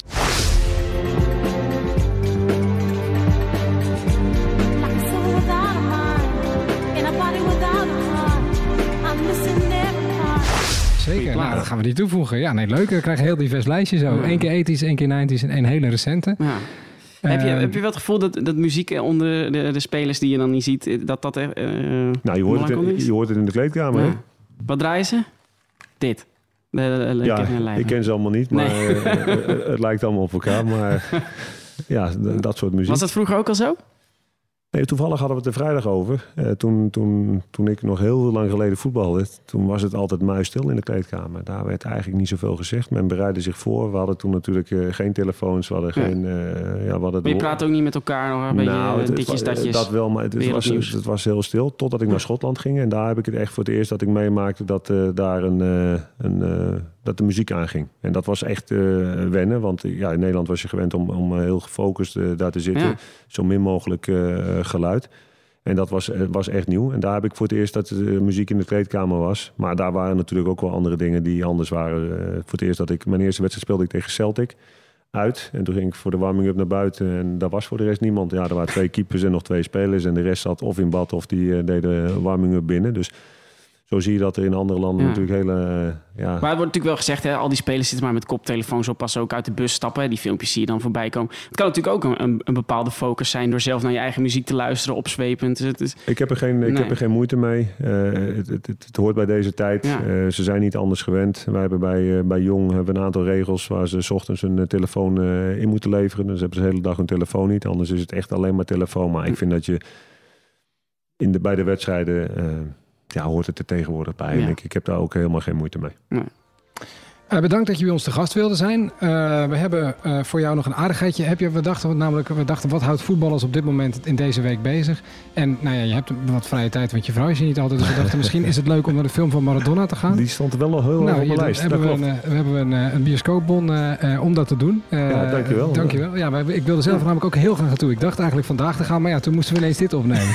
Speaker 1: Zeker, nou, dat gaan we die toevoegen. Ja, nee, leuk. We krijgen heel divers lijstje zo.
Speaker 2: Ja.
Speaker 1: Eén keer ethisch, één keer 90s en één hele recente.
Speaker 2: Ja. Heb, je,
Speaker 1: Eh,
Speaker 2: heb je wel het gevoel dat, dat muziek onder de, de spelers die je dan niet ziet... eh, dat dat er... eh,
Speaker 3: Nou, je hoort, het in,
Speaker 2: is?
Speaker 3: je hoort het in de kleedkamer?
Speaker 2: Ja. Wat draaien ze? Dit. De, de, de-
Speaker 3: Ja, ik ken ze allemaal niet, maar
Speaker 2: Nee.
Speaker 3: eh, het lijkt allemaal op elkaar. Maar ja, dat soort muziek.
Speaker 2: Was dat vroeger ook al zo?
Speaker 3: Nee, toevallig hadden we het er vrijdag over. Eh, toen, toen, toen ik nog heel lang geleden voetbalde, toen was het altijd muisstil in de kleedkamer. Daar werd eigenlijk niet zoveel gezegd. Men bereidde zich voor. We hadden toen natuurlijk eh, geen telefoons. We hadden
Speaker 2: Ja.
Speaker 3: geen... eh, ja, we hadden
Speaker 2: Maar je praat ook niet met elkaar nog een beetje
Speaker 3: Nou, het-
Speaker 2: ditjes, datjes.
Speaker 3: Dat wel, maar het, het was, het was heel stil. Totdat ik naar Schotland ging. En daar heb ik het echt voor het eerst dat ik meemaakte dat daar een, een, dat de muziek aanging. En dat was echt eh, wennen. Want eh, ja, in Nederland was je gewend om, om eh, heel gefocust daar te zitten.
Speaker 2: Ja.
Speaker 3: Zo min mogelijk geluid. En dat was, was echt nieuw. En daar heb ik voor het eerst dat de muziek in de kleedkamer was. Maar daar waren natuurlijk ook wel andere dingen die anders waren. Voor het eerst dat ik... Mijn eerste wedstrijd speelde ik tegen Celtic uit. En toen ging ik voor de warming-up naar buiten. En daar was voor de rest niemand. Ja, er waren twee keepers en nog twee spelers. En de rest zat of in bad of die eh, deden warming-up binnen. Dus zo zie je dat er in andere landen
Speaker 2: Ja.
Speaker 3: natuurlijk hele... eh, ja,
Speaker 2: Maar het wordt natuurlijk wel gezegd, hè, al die spelers zitten maar met koptelefoons op als ze ook uit de bus stappen. Die filmpjes zie je dan voorbij komen. Het kan natuurlijk ook een, een, een bepaalde focus zijn door zelf naar je eigen muziek te luisteren, opzwepend. Dus het is,
Speaker 3: Ik heb er geen, ik heb er geen moeite mee. Eh, het, het, het, het hoort bij deze tijd.
Speaker 2: Ja.
Speaker 3: Eh, ze zijn niet anders gewend. Wij hebben bij, bij Jong hebben een aantal regels waar ze 's ochtends hun telefoon in moeten leveren. Dus hebben ze de hele dag hun telefoon niet. Anders is het echt alleen maar telefoon. Maar ik vind dat je in de, bij de wedstrijden ja, hoort het er tegenwoordig bij.
Speaker 2: Ja.
Speaker 3: En ik, ik heb daar ook helemaal geen moeite mee.
Speaker 1: Eh, bedankt dat je bij ons te gast wilde zijn. Eh, we hebben eh, voor jou nog een aardigheidje. Heb je, we, dachten, namelijk, we dachten, wat houdt voetballers op dit moment in deze week bezig? En nou ja, je hebt wat vrije tijd, want je vrouw is hier niet altijd. Dus we dachten, misschien is het leuk om naar de film van Maradona te gaan.
Speaker 3: Die stond er wel nog heel
Speaker 1: nou,
Speaker 3: op mijn
Speaker 1: dan
Speaker 3: lijst.
Speaker 1: hebben we, een, we hebben een, een bioscoopbon eh, eh, om dat te doen. Eh,
Speaker 3: Ja, dankjewel.
Speaker 1: dankjewel. Ja, wij- ik wilde zelf namelijk ook heel graag naartoe. Ik dacht eigenlijk vandaag te gaan, maar ja, toen moesten we ineens dit opnemen.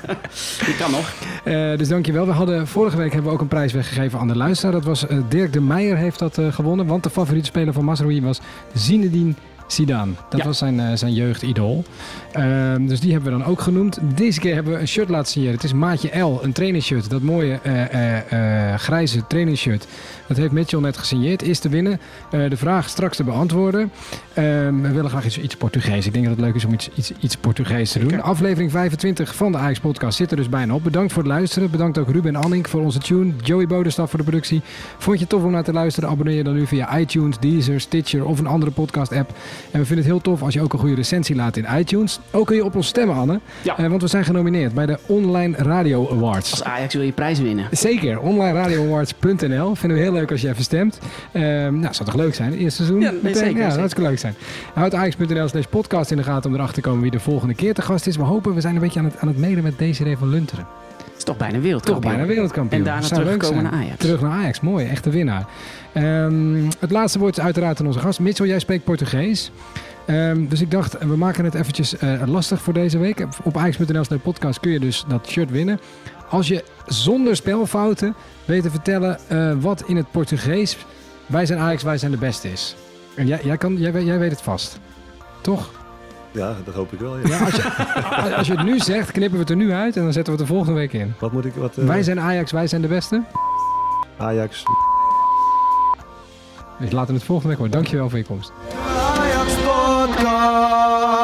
Speaker 2: die kan nog.
Speaker 1: Eh, dus dankjewel. We hadden, vorige week hebben we ook een prijs weggegeven aan de luisteraar. Dat was Dirk de Meijer heeft dat eh, gewonnen. Want de favoriete speler van Mazraoui was Zinedine Zidane. Dat
Speaker 2: Ja.
Speaker 1: was zijn, eh, zijn jeugdidool. Ehm, dus die hebben we dan ook genoemd. Deze keer hebben we een shirt laten signeren. Het is maatje L, een trainingsshirt. Dat mooie eh, grijze trainingsshirt. Dat heeft Mitchell net gesigneerd. Is te winnen. De vraag straks te beantwoorden. Ehm, we willen graag iets, iets Portugees. Ik denk dat het leuk is om iets, iets, iets Portugees te doen. Aflevering 25 van de Ajax Podcast zit er dus bijna op. Bedankt voor het luisteren. Bedankt ook Ruben Anning voor onze tune. Joey Bodenstaf voor de productie. Vond je het tof om naar te luisteren? Abonneer je dan nu via iTunes, Deezer, Stitcher of een andere podcast app. En we vinden het heel tof als je ook een goede recensie laat in iTunes. Ook kun je op ons stemmen, Anne.
Speaker 2: Ja.
Speaker 1: Eh, want we zijn genomineerd bij de Online Radio Awards.
Speaker 2: Als Ajax wil je prijs winnen.
Speaker 1: Zeker, onlineradioawards.nl. Vinden we heel leuk als je even stemt. Ehm nou, zou toch leuk zijn, het eerste seizoen?
Speaker 2: Ja, nee,
Speaker 1: Meteen?
Speaker 2: zeker,
Speaker 1: Ja,
Speaker 2: zeker.
Speaker 1: hartstikke leuk zijn. Houd ajax.nl slash podcast in de gaten om erachter te komen wie de volgende keer te gast is. We hopen, we zijn een beetje aan het, aan het mailen met Desiree van Lunteren.
Speaker 2: Is toch bijna
Speaker 1: Toch
Speaker 2: wereldkampioen.
Speaker 1: bijna wereldkampioen.
Speaker 2: En daarna terugkomen naar Ajax.
Speaker 1: Terug naar Ajax, mooi. Echte winnaar. Ehm, het laatste woord is uiteraard aan onze gast. Mitchell, jij spreekt Portugees. Ehm, dus ik dacht, we maken het eventjes eh, lastig voor deze week. Op ajax.nl slash podcast kun je dus dat shirt winnen. Als je zonder spelfouten weet te vertellen eh, wat in het Portugees wij zijn Ajax, wij zijn de beste is. En jij, jij, kan, jij, jij weet het vast. Toch?
Speaker 3: Ja, dat hoop ik wel. ja.
Speaker 1: Ja, als, je, als je het nu zegt, knippen we het er nu uit en dan zetten we het er volgende week in.
Speaker 3: Wat moet ik... Wat, eh,
Speaker 1: Wij zijn Ajax, wij zijn de beste.
Speaker 3: Ajax.
Speaker 1: Dus laten we het volgende week horen. Dankjewel voor je komst.
Speaker 6: Ajax Podcast.